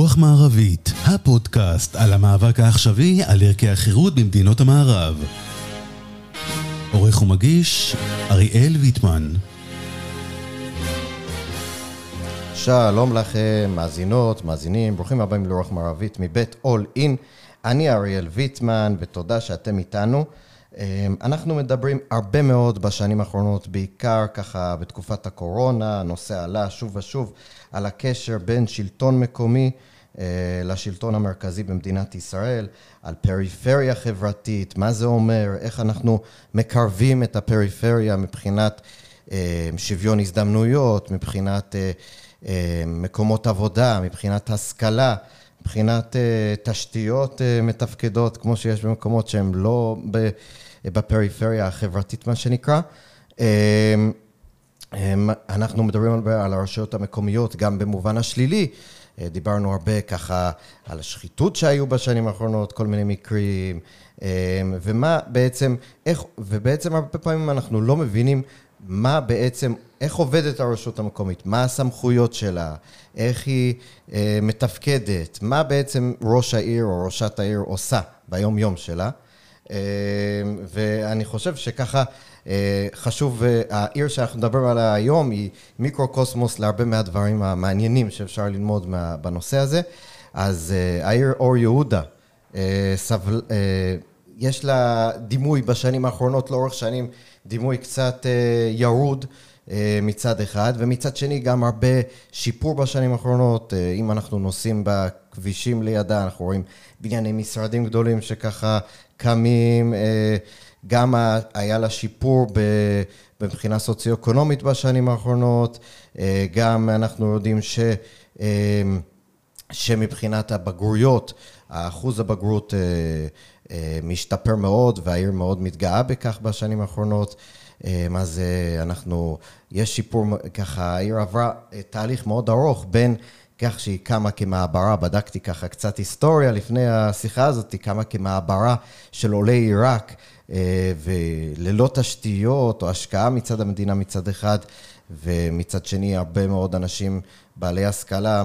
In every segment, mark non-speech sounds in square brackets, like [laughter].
רוח מערבית, הפודקאסט על המאבק העכשווי על ערכי החירות במדינות המערב. עורך ומגיש, אריאל ויטמן. שלום לכם, מאזינות, מאזינים, ברוכים הבאים לרוח מערבית מבית אול אין. אני אריאל ויטמן, ותודה שאתם איתנו. אמ, אנחנו מדברים הרבה מאוד בשנים האחרונות, בעיקר ככה בתקופת הקורונה, הנושא עלה שוב ושוב על הקשר בין שלטון מקומי לשלטון המרכזי במדינת ישראל, על פריפריה חברתית, מה זה אומר, איך אנחנו מקרבים את הפריפריה מבחינת אה, שוויון הזדמנויות, מבחינת אה, מקומות עבודה, מבחינת השכלה. מבחינת תשתיות מתפקדות, כמו שיש במקומות שהם לא בפריפריה החברתית, מה שנקרא. אנחנו מדברים על הרשויות המקומיות, גם במובן השלילי. Uh, דיברנו הרבה ככה על השחיתות שהיו בשנים האחרונות, כל מיני מקרים, um, ומה בעצם, איך, ובעצם הרבה פעמים אנחנו לא מבינים מה בעצם, איך עובדת הרשות המקומית, מה הסמכויות שלה, איך היא אה, מתפקדת, מה בעצם ראש העיר או ראשת העיר עושה ביום-יום שלה. אה, ואני חושב שככה אה, חשוב, אה, העיר שאנחנו מדברים עליה היום היא מיקרו-קוסמוס להרבה מהדברים המעניינים שאפשר ללמוד מה, בנושא הזה. אז אה, העיר אור יהודה, אה, סבל, אה, יש לה דימוי בשנים האחרונות, לאורך שנים, דימוי קצת אה, ירוד. אה, מצד אחד, ומצד שני גם הרבה שיפור בשנים האחרונות. אה, אם אנחנו נוסעים בכבישים לידה, אנחנו רואים בנייני משרדים גדולים שככה קמים. אה, גם היה לה שיפור מבחינה סוציו-אקונומית בשנים האחרונות, גם אנחנו יודעים ש... שמבחינת הבגרויות, האחוז הבגרות משתפר מאוד והעיר מאוד מתגאה בכך בשנים האחרונות. אז אה, אנחנו, יש שיפור, ככה, העיר עברה אה, תהליך מאוד ארוך בין כך שהיא קמה כמעברה, בדקתי ככה קצת היסטוריה לפני השיחה הזאת, היא קמה כמעברה של עולי עיראק, אה, וללא תשתיות או השקעה מצד המדינה מצד אחד, ומצד שני הרבה מאוד אנשים בעלי השכלה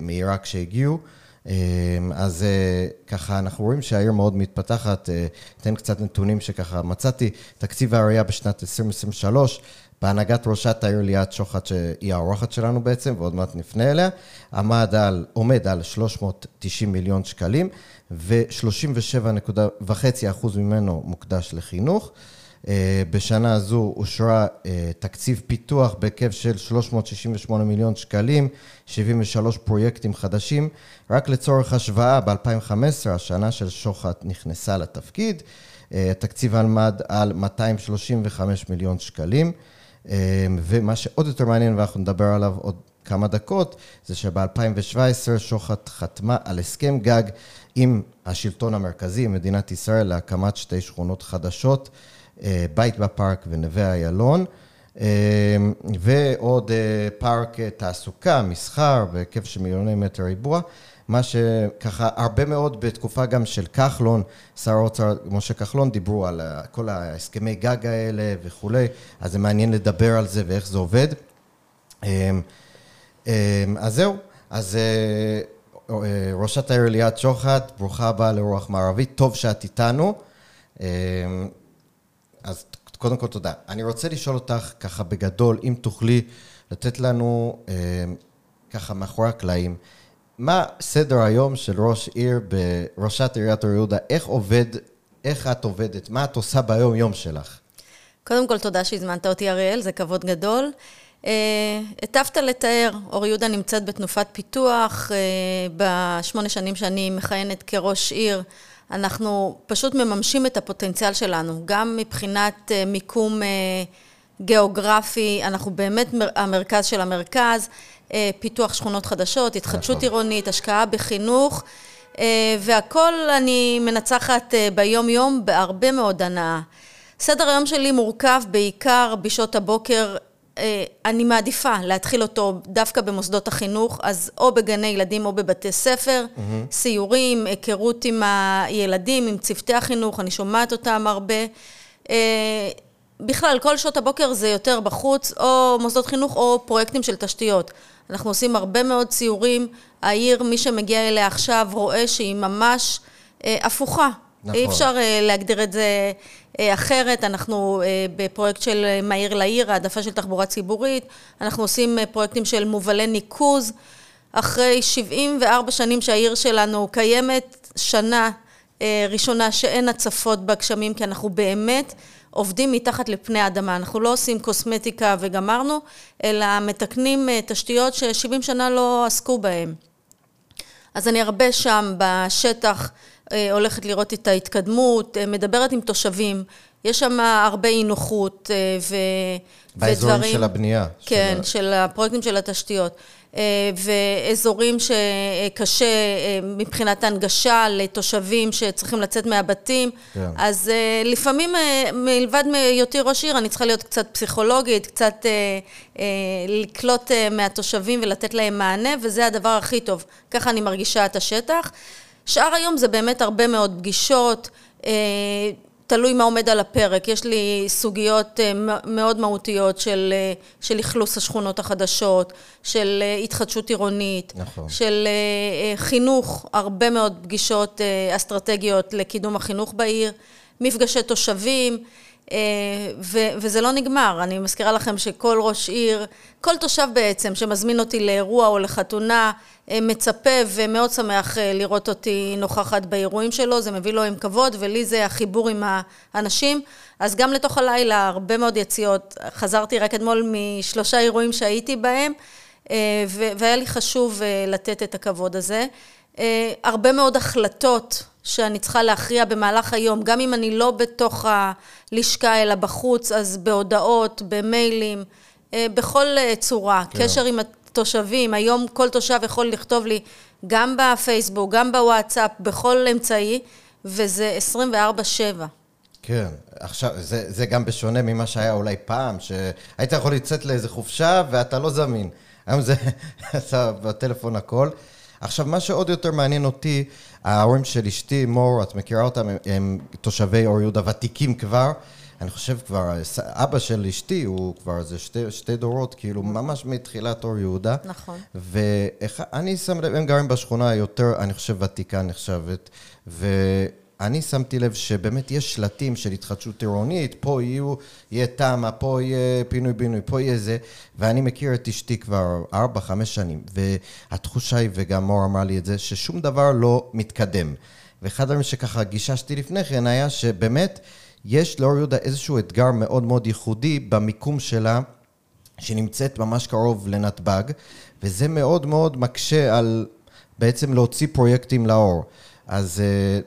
מעיראק שהגיעו. אמ, אז אה, ככה אנחנו רואים שהעיר מאוד מתפתחת, אה, אתן קצת נתונים שככה מצאתי, תקציב העירייה בשנת 2023, בהנהגת ראשת העיר ליאת שוחט, שהיא האורחת שלנו בעצם, ועוד מעט נפנה אליה, עמד על, עומד על 390 מיליון שקלים, ו-37.5% ממנו מוקדש לחינוך. אה, בשנה הזו אושרה אה, תקציב פיתוח בהיקף של 368 מיליון שקלים, 73 פרויקטים חדשים. רק לצורך השוואה, ב-2015, השנה של שוחט נכנסה לתפקיד, אה, התקציב עמד על 235 מיליון שקלים. ומה שעוד יותר מעניין, ואנחנו נדבר עליו עוד כמה דקות, זה שב-2017 שוחט חתמה על הסכם גג עם השלטון המרכזי, מדינת ישראל, להקמת שתי שכונות חדשות. אה, בית בפארק ונווה איילון, אה, ועוד אה, פארק תעסוקה, מסחר, בהיקף של מיליוני מטר ריבוע. מה שככה הרבה מאוד בתקופה גם של כחלון, שר האוצר משה כחלון, דיברו על כל ההסכמי גג האלה וכולי, אז זה מעניין לדבר על זה ואיך זה עובד. אז זהו, אז ראשת העיר ליאת שוחט, ברוכה הבאה לרוח מערבית, טוב שאת איתנו. אז קודם כל תודה. אני רוצה לשאול אותך ככה בגדול, אם תוכלי לתת לנו אה, ככה מאחורי הקלעים, מה סדר היום של ראש עיר בראשת עיריית אור יהודה? איך עובד, איך את עובדת? מה את עושה ביום יום שלך? קודם כל, תודה שהזמנת אותי, אריאל, זה כבוד גדול. אה, היטבת לתאר, אור יהודה נמצאת בתנופת פיתוח. אה, בשמונה שנים שאני מכהנת כראש עיר, אנחנו פשוט מממשים את הפוטנציאל שלנו, גם מבחינת אה, מיקום גיאוגרפי, אנחנו באמת המרכז של המרכז, אה, פיתוח שכונות חדשות, התחדשות נכון. עירונית, השקעה בחינוך, והכל אני מנצחת ביום-יום בהרבה מאוד הנאה. סדר היום שלי מורכב בעיקר בשעות הבוקר אה, אני מעדיפה להתחיל אותו דווקא במוסדות החינוך, אז או בגני ילדים או בבתי ספר, mm-hmm. סיורים, היכרות עם הילדים, עם צוותי החינוך, אני שומעת אותם הרבה. בכלל, כל שעות הבוקר זה יותר בחוץ, או מוסדות חינוך או פרויקטים של תשתיות. אנחנו עושים הרבה מאוד ציורים. העיר, מי שמגיע אליה עכשיו, רואה שהיא ממש אה, הפוכה. נכון. אי אפשר אה, להגדיר את זה אה, אחרת. אנחנו אה, בפרויקט של מהיר לעיר, העדפה של תחבורה ציבורית. אנחנו עושים אה, פרויקטים של מובלי ניקוז. אחרי 74 שנים שהעיר שלנו קיימת, שנה אה, ראשונה שאין הצפות בגשמים, כי אנחנו באמת עובדים מתחת לפני האדמה. אנחנו לא עושים קוסמטיקה וגמרנו, אלא מתקנים אה, תשתיות ש-70 שנה לא עסקו בהן. אז אני הרבה שם בשטח, אה, הולכת לראות את ההתקדמות, מדברת עם תושבים. יש שם הרבה אי נוחות ו... באזורים ודברים, של הבנייה. כן, של, של הפרויקטים של התשתיות. אה, ואזורים שקשה אה, מבחינת הנגשה לתושבים שצריכים לצאת מהבתים. כן. אז אה, לפעמים, מלבד מהיותי ראש עיר, אני צריכה להיות קצת פסיכולוגית, קצת לקלוט מהתושבים ולתת להם מענה, וזה הדבר הכי טוב. ככה אני מרגישה את השטח. שאר היום זה באמת הרבה מאוד פגישות. תלוי מה עומד על הפרק. יש לי סוגיות אה, מאוד מהותיות של, אה, של אכלוס השכונות החדשות, של אה, התחדשות עירונית, נכון. של חינוך, הרבה מאוד פגישות אסטרטגיות לקידום החינוך בעיר, מפגשי תושבים. ו- וזה לא נגמר. אני מזכירה לכם שכל ראש עיר, כל תושב בעצם שמזמין אותי לאירוע או לחתונה, אה, מצפה ומאוד שמח אה, לראות אותי נוכחת באירועים שלו, זה מביא לו עם כבוד, ולי זה החיבור עם האנשים. אז גם לתוך הלילה, הרבה מאוד יציאות. חזרתי רק אתמול משלושה אירועים שהייתי בהם, אה, והיה לי חשוב לתת את הכבוד הזה. הרבה מאוד החלטות שאני צריכה להכריע במהלך היום, גם אם אני לא בתוך הלשכה אלא בחוץ, אז בהודעות, במיילים, בכל צורה. כן. קשר עם תושבים, היום כל תושב יכול לכתוב לי גם בפייסבוק, גם בוואטסאפ, בכל אמצעי, וזה 24-7. כן, עכשיו, זה, זה גם בשונה ממה שהיה אולי פעם, שהיית יכול לצאת לאיזה חופשה ואתה לא זמין. היום זה, [laughs] אתה בטלפון הכל. עכשיו, מה שעוד יותר מעניין אותי, ההורים של אשתי, מור, את מכירה אותם, הם, הם תושבי אור יהודה ותיקים כבר. אני חושב כבר, אבא של אשתי הוא כבר איזה שתי, שתי דורות, כאילו ממש מתחילת אור יהודה. נכון. ואני שם לב, הם גרים בשכונה היותר, אני חושב, ותיקה נחשבת, ואני שמתי לב שבאמת יש שלטים של התחדשות עירונית, פה יהיו, יהיה תמ"א, פה יהיה פינוי-בינוי, פה יהיה זה, ואני מכיר את אשתי כבר ארבע, חמש שנים, והתחושה היא, וגם מור אמר לי את זה, ששום דבר לא מתקדם. ואחד הדברים שככה גיששתי לפני כן היה שבאמת, יש לאור יהודה איזשהו אתגר מאוד מאוד ייחודי במיקום שלה, שנמצאת ממש קרוב לנתב"ג, וזה מאוד מאוד מקשה על בעצם להוציא פרויקטים לאור. אז אה,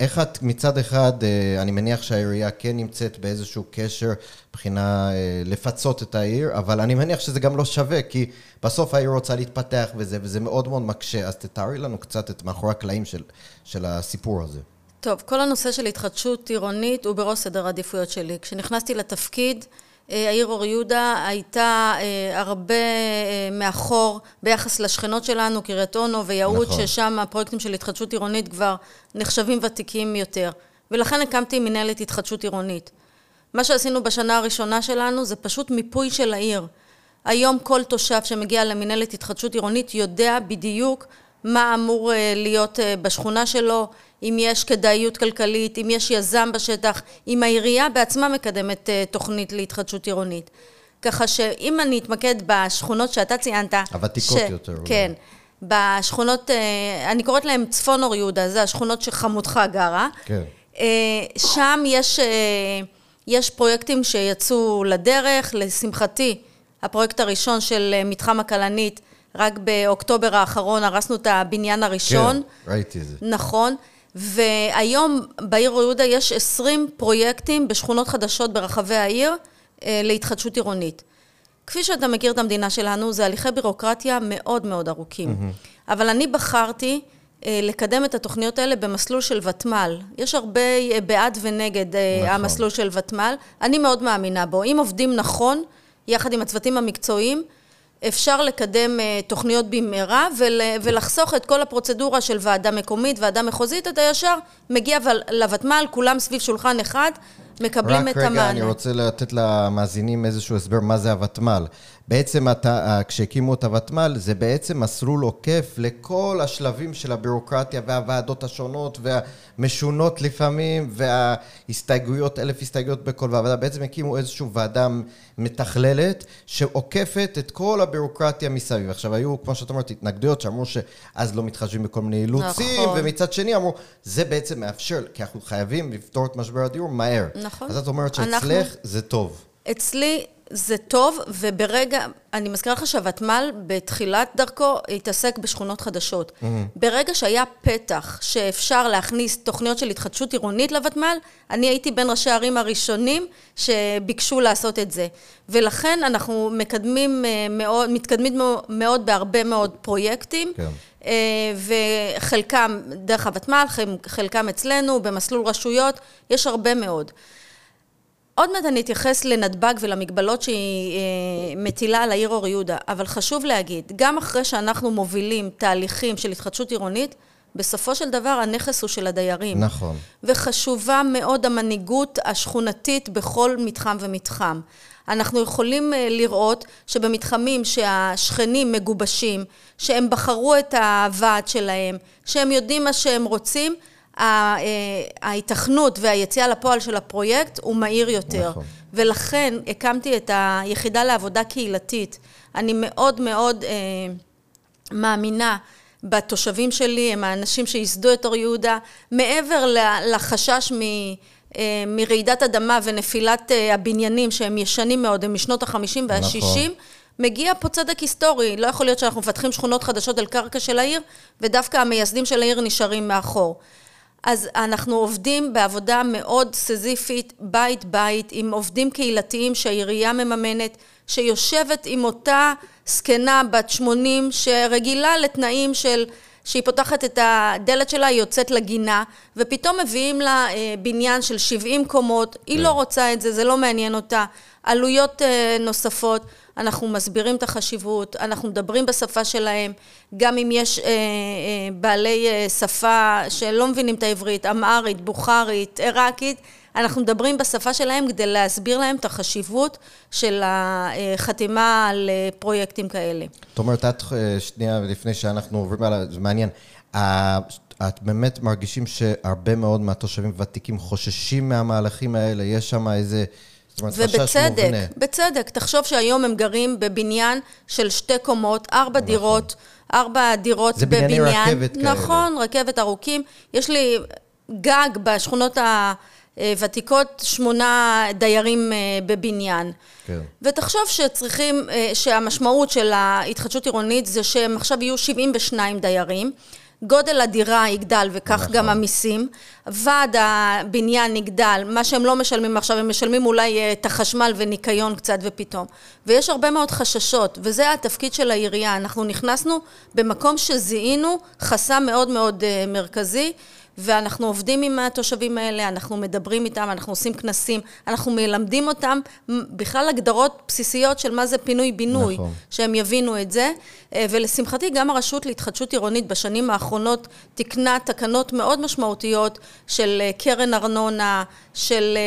איך את מצד אחד, אה, אני מניח שהעירייה כן נמצאת באיזשהו קשר מבחינה אה, לפצות את העיר, אבל אני מניח שזה גם לא שווה, כי בסוף העיר רוצה להתפתח וזה, וזה מאוד מאוד מקשה. אז תתארי לנו קצת את מאחורי הקלעים של, של הסיפור הזה. טוב, כל הנושא של התחדשות עירונית הוא בראש סדר העדיפויות שלי. כשנכנסתי לתפקיד, העיר אור יהודה הייתה אה, הרבה אה, מאחור ביחס לשכנות שלנו, קריית אונו ויהוד, נכון. ששם הפרויקטים של התחדשות עירונית כבר נחשבים ותיקים יותר. ולכן הקמתי מנהלת התחדשות עירונית. מה שעשינו בשנה הראשונה שלנו זה פשוט מיפוי של העיר. היום כל תושב שמגיע למנהלת התחדשות עירונית יודע בדיוק מה אמור להיות בשכונה שלו, אם יש כדאיות כלכלית, אם יש יזם בשטח, אם העירייה בעצמה מקדמת אה, תוכנית להתחדשות עירונית. ככה שאם אני אתמקד בשכונות שאתה ציינת... הוותיקות ש... יותר. כן. בשכונות, אה, אני קוראת להן צפון אור יהודה, זה השכונות שחמותך גרה. כן. אה, שם יש, יש פרויקטים שיצאו לדרך, לשמחתי, הפרויקט הראשון של מתחם הכלנית, רק באוקטובר האחרון הרסנו את הבניין הראשון. כן, ראיתי את זה. נכון. והיום בעיר יהודה יש 20 פרויקטים בשכונות חדשות ברחבי העיר אה, להתחדשות עירונית. כפי שאתה מכיר את המדינה שלנו, זה הליכי בירוקרטיה מאוד מאוד ארוכים. Mm-hmm. אבל אני בחרתי אה, לקדם את התוכניות האלה במסלול של ותמ"ל. יש הרבה אה, בעד ונגד נכון. המסלול של ותמ"ל. אני מאוד מאמינה בו. אם עובדים נכון, יחד עם הצוותים המקצועיים, אפשר לקדם אה, תוכניות במהרה ולחסוך את כל הפרוצדורה של ועדה מקומית, ועדה מחוזית, אתה ישר מגיע לוותמ"ל, כולם סביב שולחן אחד, מקבלים את המענה. רק רגע, אני רוצה לתת למאזינים איזשהו הסבר מה זה הוותמ"ל. בעצם אתה, כשהקימו את הוותמ"ל, זה בעצם מסלול עוקף לכל השלבים של הבירוקרטיה והוועדות השונות והמשונות לפעמים, וההסתייגויות, אלף הסתייגויות בכל ועדה. בעצם הקימו איזושהי ועדה מתכללת שעוקפת את כל הבירוקרטיה מסביב. עכשיו, היו, כמו שאת אומרת, התנגדויות שאמרו שאז לא מתחשבים בכל מיני אילוצים, נכון. ומצד שני אמרו, זה בעצם מאפשר, כי אנחנו חייבים לפתור את משבר הדיור מהר. נכון. אז את אומרת שאצלך אנחנו... זה טוב. אצלי זה טוב, וברגע, אני מזכירה לך שהוותמ"ל בתחילת דרכו התעסק בשכונות חדשות. Mm-hmm. ברגע שהיה פתח שאפשר להכניס תוכניות של התחדשות עירונית לוותמ"ל, אני הייתי בין ראשי הערים הראשונים שביקשו לעשות את זה. ולכן אנחנו מקדמים אה, מאוד, מתקדמים מאוד בהרבה מאוד פרויקטים. כן. אה, וחלקם דרך הוותמ"ל, חלקם אצלנו, במסלול רשויות, יש הרבה מאוד. עוד מעט אני אתייחס לנתב"ג ולמגבלות שהיא אה, מטילה על העיר אור יהודה, אבל חשוב להגיד, גם אחרי שאנחנו מובילים תהליכים של התחדשות עירונית, בסופו של דבר הנכס הוא של הדיירים. נכון. וחשובה מאוד המנהיגות השכונתית בכל מתחם ומתחם. אנחנו יכולים אה, לראות שבמתחמים שהשכנים מגובשים, שהם בחרו את הוועד שלהם, שהם יודעים מה שהם רוצים, ההיתכנות והיציאה לפועל של הפרויקט הוא מהיר יותר. נכון. ולכן הקמתי את היחידה לעבודה קהילתית. אני מאוד מאוד אה, מאמינה בתושבים שלי, הם האנשים שייסדו את אור יהודה, מעבר לחשש מ... אה, מרעידת אדמה ונפילת אה, הבניינים שהם ישנים מאוד, הם משנות החמישים והשישים, נכון. מגיע פה צדק היסטורי. לא יכול להיות שאנחנו מפתחים שכונות חדשות על קרקע של העיר, ודווקא המייסדים של העיר נשארים מאחור. אז אנחנו עובדים בעבודה מאוד סזיפית, בית-בית, עם עובדים קהילתיים שהעירייה מממנת, שיושבת עם אותה זקנה בת 80 שרגילה לתנאים של... שהיא פותחת את הדלת שלה, היא יוצאת לגינה, ופתאום מביאים לה אה, בניין של 70 קומות, היא לא כן. רוצה את זה, זה לא מעניין אותה, עלויות אה, נוספות. אנחנו מסבירים את החשיבות, אנחנו מדברים בשפה שלהם, גם אם יש אה, אה, בעלי אה, שפה שלא מבינים את העברית, אמהרית, בוכרית, עיראקית, אנחנו מדברים בשפה שלהם כדי להסביר להם את החשיבות של החתימה על אה, פרויקטים כאלה. זאת אומרת, את אה, שנייה לפני שאנחנו עוברים על זה מעניין. את באמת מרגישים שהרבה מאוד מהתושבים ותיקים חוששים מהמהלכים האלה? יש שם איזה... ובצדק, בצדק. תחשוב שהיום הם גרים בבניין של שתי קומות, ארבע נכון. דירות, ארבע דירות זה בבניין. זה בנייני רכבת כאלה. נכון, רכבת ארוכים. יש לי גג בשכונות הוותיקות, שמונה דיירים אה, בבניין. כן. ותחשוב שצריכים, אה, שהמשמעות של ההתחדשות עירונית זה שהם עכשיו יהיו 72 דיירים. גודל הדירה יגדל וכך נכון. גם המיסים, ועד הבניין יגדל, מה שהם לא משלמים עכשיו, הם משלמים אולי אה, את החשמל וניקיון קצת ופתאום. ויש הרבה מאוד חששות, וזה התפקיד של העירייה. אנחנו נכנסנו במקום שזיהינו חסם מאוד מאוד אה, מרכזי. ואנחנו עובדים עם התושבים האלה, אנחנו מדברים איתם, אנחנו עושים כנסים, אנחנו מלמדים אותם בכלל הגדרות בסיסיות של מה זה פינוי-בינוי, נכון. שהם יבינו את זה. אה, ולשמחתי גם הרשות להתחדשות עירונית בשנים האחרונות תיקנה תקנות מאוד משמעותיות של אה, קרן ארנונה, של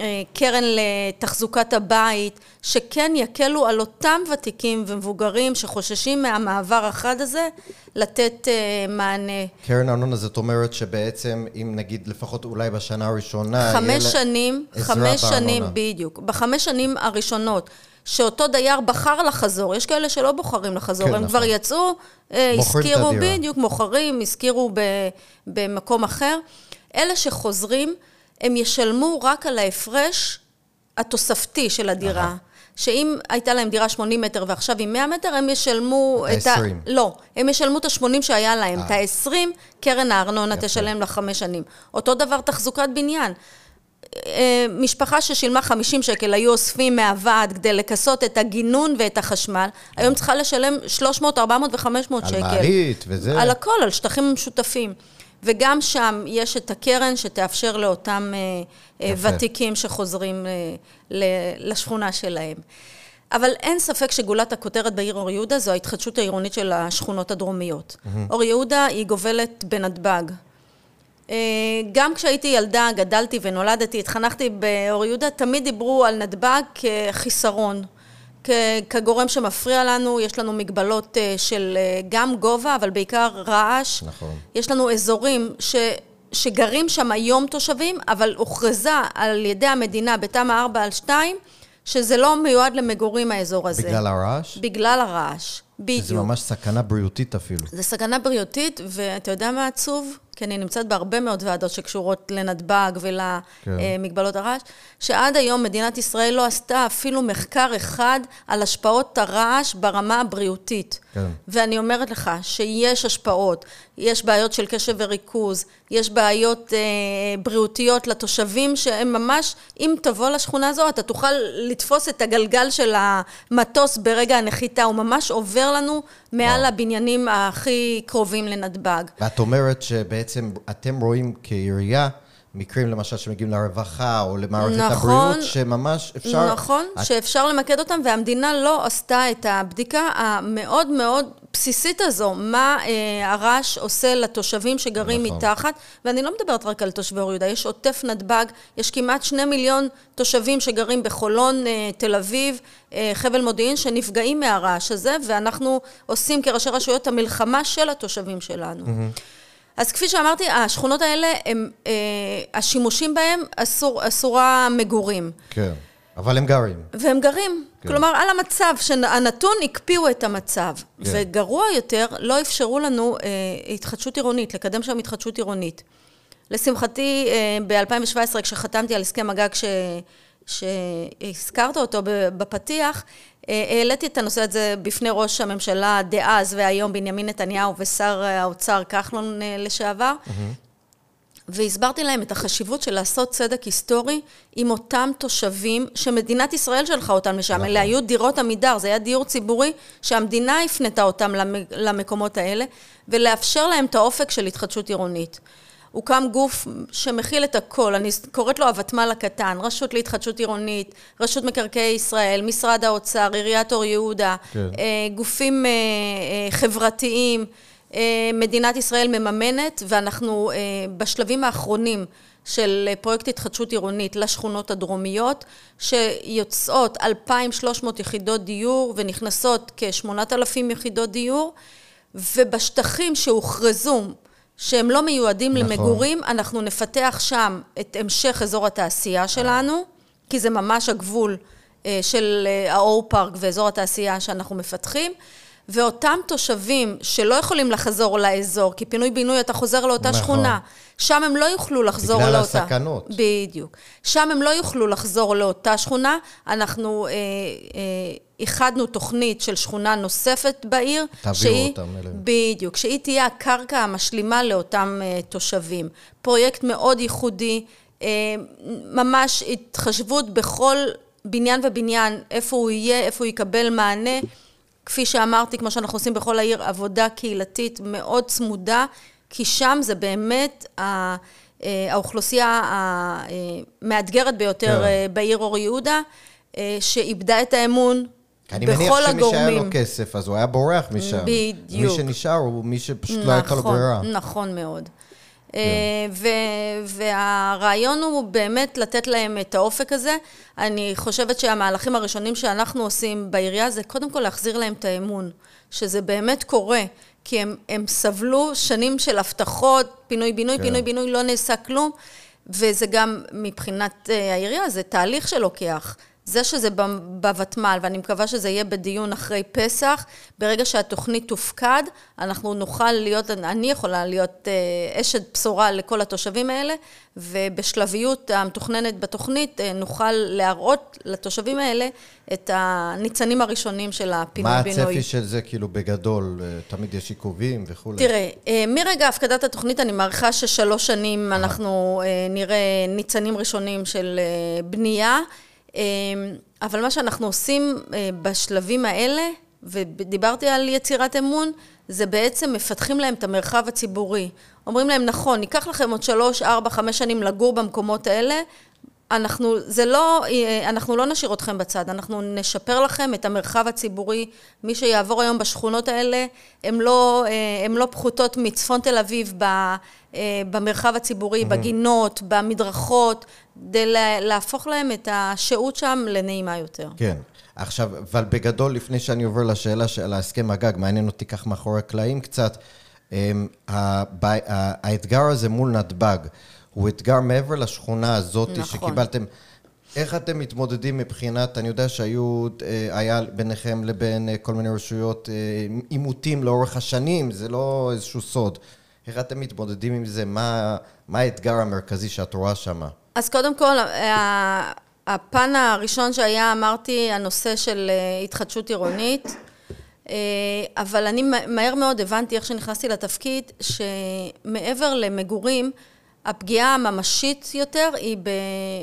אה, קרן לתחזוקת הבית, שכן יקלו על אותם ותיקים ומבוגרים שחוששים מהמעבר החד הזה, לתת מענה. קרן ארנונה זאת אומרת שבעצם אם נגיד לפחות אולי בשנה הראשונה... חמש שנים, חמש שנים, בדיוק. בחמש שנים הראשונות. שאותו דייר בחר לחזור, יש כאלה שלא בוחרים לחזור, כן, הם נכון. כבר יצאו, אה, הזכירו, בדיוק, מוכרים, הזכירו במקום אחר. אלה שחוזרים, הם ישלמו רק על ההפרש התוספתי של הדירה. שאם הייתה להם דירה 80 מטר ועכשיו היא 100 מטר, הם ישלמו את ה... לא, הם ישלמו את ה-80 שהיה להם. את ה-20, קרן הארנונה תשלם לחמש שנים. אותו דבר תחזוקת בניין. אה, משפחה ששילמה 50 שקל, היו אוספים מהוועד כדי לכסות את הגינון ואת החשמל, היום צריכה לשלם 300, 400 ו-500 שקל. על מעלית וזה. על הכל, על שטחים משותפים. וגם שם יש את הקרן שתאפשר לאותם אה, אה, יפה. ותיקים שחוזרים לשכונה שלהם. אבל אין ספק שגולת הכותרת בעיר אור יהודה זו ההתחדשות העירונית של השכונות הדרומיות. Mm-hmm. אור יהודה היא גובלת בנתב"ג. אה, גם כשהייתי ילדה, גדלתי ונולדתי, התחנכתי באור יהודה, תמיד דיברו על נתב"ג כחיסרון. כגורם שמפריע לנו, יש לנו מגבלות אה, של אה, גם גובה, אבל בעיקר רעש. נכון. יש לנו אזורים ש... שגרים שם היום תושבים, אבל הוכרזה על ידי המדינה בתמ"א 4 על 2, שזה לא מיועד למגורים האזור הזה. בגלל הרעש? בגלל הרעש, בדיוק. זה ממש סכנה בריאותית אפילו. זה סכנה בריאותית, ואתה יודע מה עצוב? כי אני נמצאת בהרבה מאוד ועדות שקשורות לנתב"ג ולמגבלות כן. הרעש, שעד היום מדינת ישראל לא עשתה אפילו מחקר אחד על השפעות הרעש ברמה הבריאותית. כן. ואני אומרת לך שיש השפעות, יש בעיות של קשב וריכוז, יש בעיות אה, בריאותיות לתושבים שהם ממש, אם תבוא לשכונה הזו, אתה תוכל לתפוס את הגלגל של המטוס ברגע הנחיתה, הוא ממש עובר לנו מעל וואו. הבניינים הכי קרובים לנתב"ג. ואת אומרת שבעצם אתם רואים כעירייה מקרים למשל שמגיעים לרווחה או למערכת נכון, הבריאות, שממש אפשר... נכון, את... שאפשר למקד אותם, והמדינה לא עשתה את הבדיקה המאוד מאוד בסיסית הזו, מה אה, הרעש עושה לתושבים שגרים נכון. מתחת, ואני לא מדברת רק על תושבי אור יהודה, יש עוטף נתב"ג, יש כמעט שני מיליון תושבים שגרים בחולון, אה, תל אביב, אה, חבל מודיעין, שנפגעים מהרעש הזה, ואנחנו עושים כראשי רשויות המלחמה של התושבים שלנו. Mm-hmm. אז כפי שאמרתי, השכונות האלה, הם, אה, השימושים בהם אסור, אסורה מגורים. כן, אבל הם גרים. והם גרים. כן. כלומר, על המצב, שהנתון הקפיאו את המצב. כן. וגרוע יותר, לא אפשרו לנו אה, התחדשות עירונית, לקדם שם התחדשות עירונית. לשמחתי, אה, ב-2017, כשחתמתי על הסכם הגג ש... שהזכרת אותו בפתיח, העליתי את הנושא הזה בפני ראש הממשלה דאז והיום בנימין נתניהו ושר האוצר כחלון אה, לשעבר. והסברתי להם את החשיבות של לעשות צדק היסטורי עם אותם תושבים שמדינת ישראל שלחה אותם לשם. נכון. אלה היו דירות עמידר, זה היה דיור ציבורי שהמדינה הפנתה אותם למקומות האלה, ולאפשר להם את האופק של התחדשות עירונית. הוקם גוף שמכיל את הכל, אני קוראת לו הוותמ"ל הקטן, רשות להתחדשות עירונית, רשות מקרקעי ישראל, משרד האוצר, עיריית אור יהודה, כן. אה, גופים אה, אה, חברתיים, מדינת ישראל מממנת ואנחנו בשלבים האחרונים של פרויקט התחדשות עירונית לשכונות הדרומיות, שיוצאות 2,300 יחידות דיור ונכנסות כ-8,000 יחידות דיור, ובשטחים שהוכרזו שהם לא מיועדים נכון. למגורים, אנחנו נפתח שם את המשך אזור התעשייה שלנו, כי זה ממש הגבול אה, של אה, האור פארק ואזור התעשייה שאנחנו מפתחים. ואותם תושבים שלא יכולים לחזור לאזור, כי פינוי-בינוי אתה חוזר לאותה נכון. שכונה, שם הם לא יוכלו לחזור בגלל לאותה... בגלל הסכנות. בדיוק. שם הם לא יוכלו לחזור לאותה שכונה. אנחנו אה, אה, איחדנו תוכנית של שכונה נוספת בעיר. תעבירו שהיא, אותם אליהם. בדיוק. שהיא תהיה הקרקע המשלימה לאותם אה, תושבים. פרויקט מאוד ייחודי, אה, ממש התחשבות בכל בניין ובניין, איפה הוא יהיה, איפה הוא יקבל מענה. כפי שאמרתי, כמו שאנחנו עושים בכל העיר, עבודה קהילתית מאוד צמודה, כי שם זה באמת אה, האוכלוסייה המאתגרת ביותר כן. בעיר אור יהודה, שאיבדה את האמון אני מניח שמי שהיה לו כסף, אז הוא היה בורח משם. בדיוק. מי שנשאר הוא מי שפשוט נכון, לא הייתה לו ברירה. נכון מאוד. כן. אה, והרעיון הוא באמת לתת להם את האופק הזה. אני חושבת שהמהלכים הראשונים שאנחנו עושים בעירייה זה קודם כל להחזיר להם את האמון, שזה באמת קורה. כי הם, הם סבלו שנים של הבטחות, פינוי-בינוי, כן. פינוי-בינוי, לא נעשה כלום, וזה גם מבחינת אה, העירייה, זה תהליך שלוקח. זה שזה בוותמ"ל, ואני מקווה שזה יהיה בדיון אחרי פסח, ברגע שהתוכנית תופקד, אנחנו נוכל להיות, אני יכולה להיות אה, אשת בשורה לכל התושבים האלה, ובשלביות המתוכננת בתוכנית אה, נוכל להראות לתושבים האלה את הניצנים הראשונים של הפינוי-בינוי. מה הצפי של זה, כאילו, בגדול? אה, תמיד יש עיכובים וכולי? תראה, מרגע הפקדת התוכנית, אני מעריכה ששלוש שנים אנחנו נראה ניצנים ראשונים של בנייה. אמ, אבל מה שאנחנו עושים אה, בשלבים האלה, ודיברתי על יצירת אמון, זה בעצם מפתחים להם את המרחב הציבורי. אומרים להם, נכון, ייקח לכם עוד שלוש, ארבע, חמש שנים לגור במקומות האלה, אנחנו, זה לא, אנחנו לא נשאיר אתכם בצד, אנחנו נשפר לכם את המרחב הציבורי. מי שיעבור היום בשכונות האלה, הן לא, לא פחותות מצפון תל אביב במרחב הציבורי, mm-hmm. בגינות, במדרכות, כדי להפוך להם את השהות שם לנעימה יותר. כן. עכשיו, אבל בגדול, לפני שאני עובר לשאלה של הסכם הגג, מעניין אותי כך מאחורי הקלעים קצת, אמ, האתגר הזה מול נתב"ג, הוא אתגר מעבר לשכונה הזאת נכון. שקיבלתם. איך אתם מתמודדים מבחינת, אני יודע שהיו, אה, היה ביניכם לבין אה, כל מיני רשויות אה, עימותים לאורך השנים, זה לא איזשהו סוד. איך אתם מתמודדים עם זה? מה, מה האתגר המרכזי שאת רואה שם? אז קודם כל, הפן הראשון שהיה, אמרתי, הנושא של התחדשות עירונית. אבל אני מהר מאוד הבנתי, איך שנכנסתי לתפקיד, שמעבר למגורים, הפגיעה הממשית יותר היא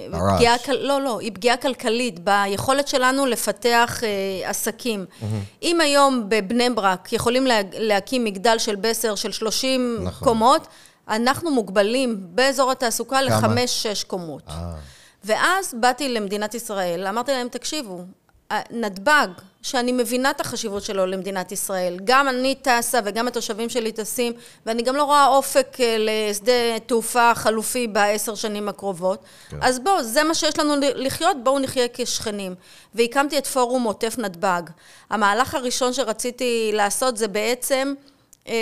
בפגיעה, לא, לא, היא פגיעה כלכלית, ביכולת שלנו לפתח אה, עסקים. Mm-hmm. אם היום בבני ברק יכולים לה, להקים מגדל של בסר של 30 נכון. קומות, אנחנו מוגבלים באזור התעסוקה לחמש-שש קומות. אה. ואז באתי למדינת ישראל, אמרתי להם, תקשיבו, נתב"ג, שאני מבינה את החשיבות שלו למדינת ישראל. גם אני טסה וגם התושבים שלי טסים, ואני גם לא רואה אופק אה, לשדה תעופה חלופי בעשר שנים הקרובות. כן. אז בואו, זה מה שיש לנו לחיות, בואו נחיה כשכנים. והקמתי את פורום עוטף נתב"ג. המהלך הראשון שרציתי לעשות זה בעצם אה,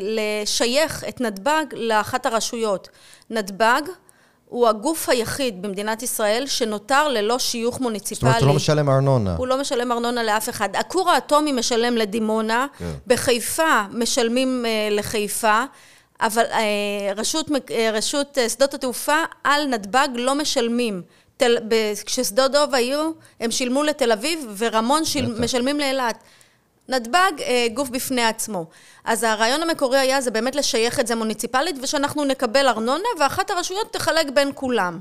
לשייך את נתב"ג לאחת הרשויות. נתב"ג הוא הגוף היחיד במדינת ישראל שנותר ללא שיוך מוניציפלי. זאת אומרת, הוא לא משלם ארנונה. הוא לא משלם ארנונה לאף אחד. הכור האטומי משלם לדימונה, כן. בחיפה משלמים uh, לחיפה, אבל uh, רשות, uh, רשות uh, שדות התעופה על נתב"ג לא משלמים. תל, כששדות דוב היו, הם שילמו לתל אביב, ורמון שיל, משלמים לאילת. נתב"ג אה, גוף בפני עצמו. אז הרעיון המקורי היה זה באמת לשייך את זה מוניציפלית ושאנחנו נקבל ארנונה ואחת הרשויות תחלק בין כולם.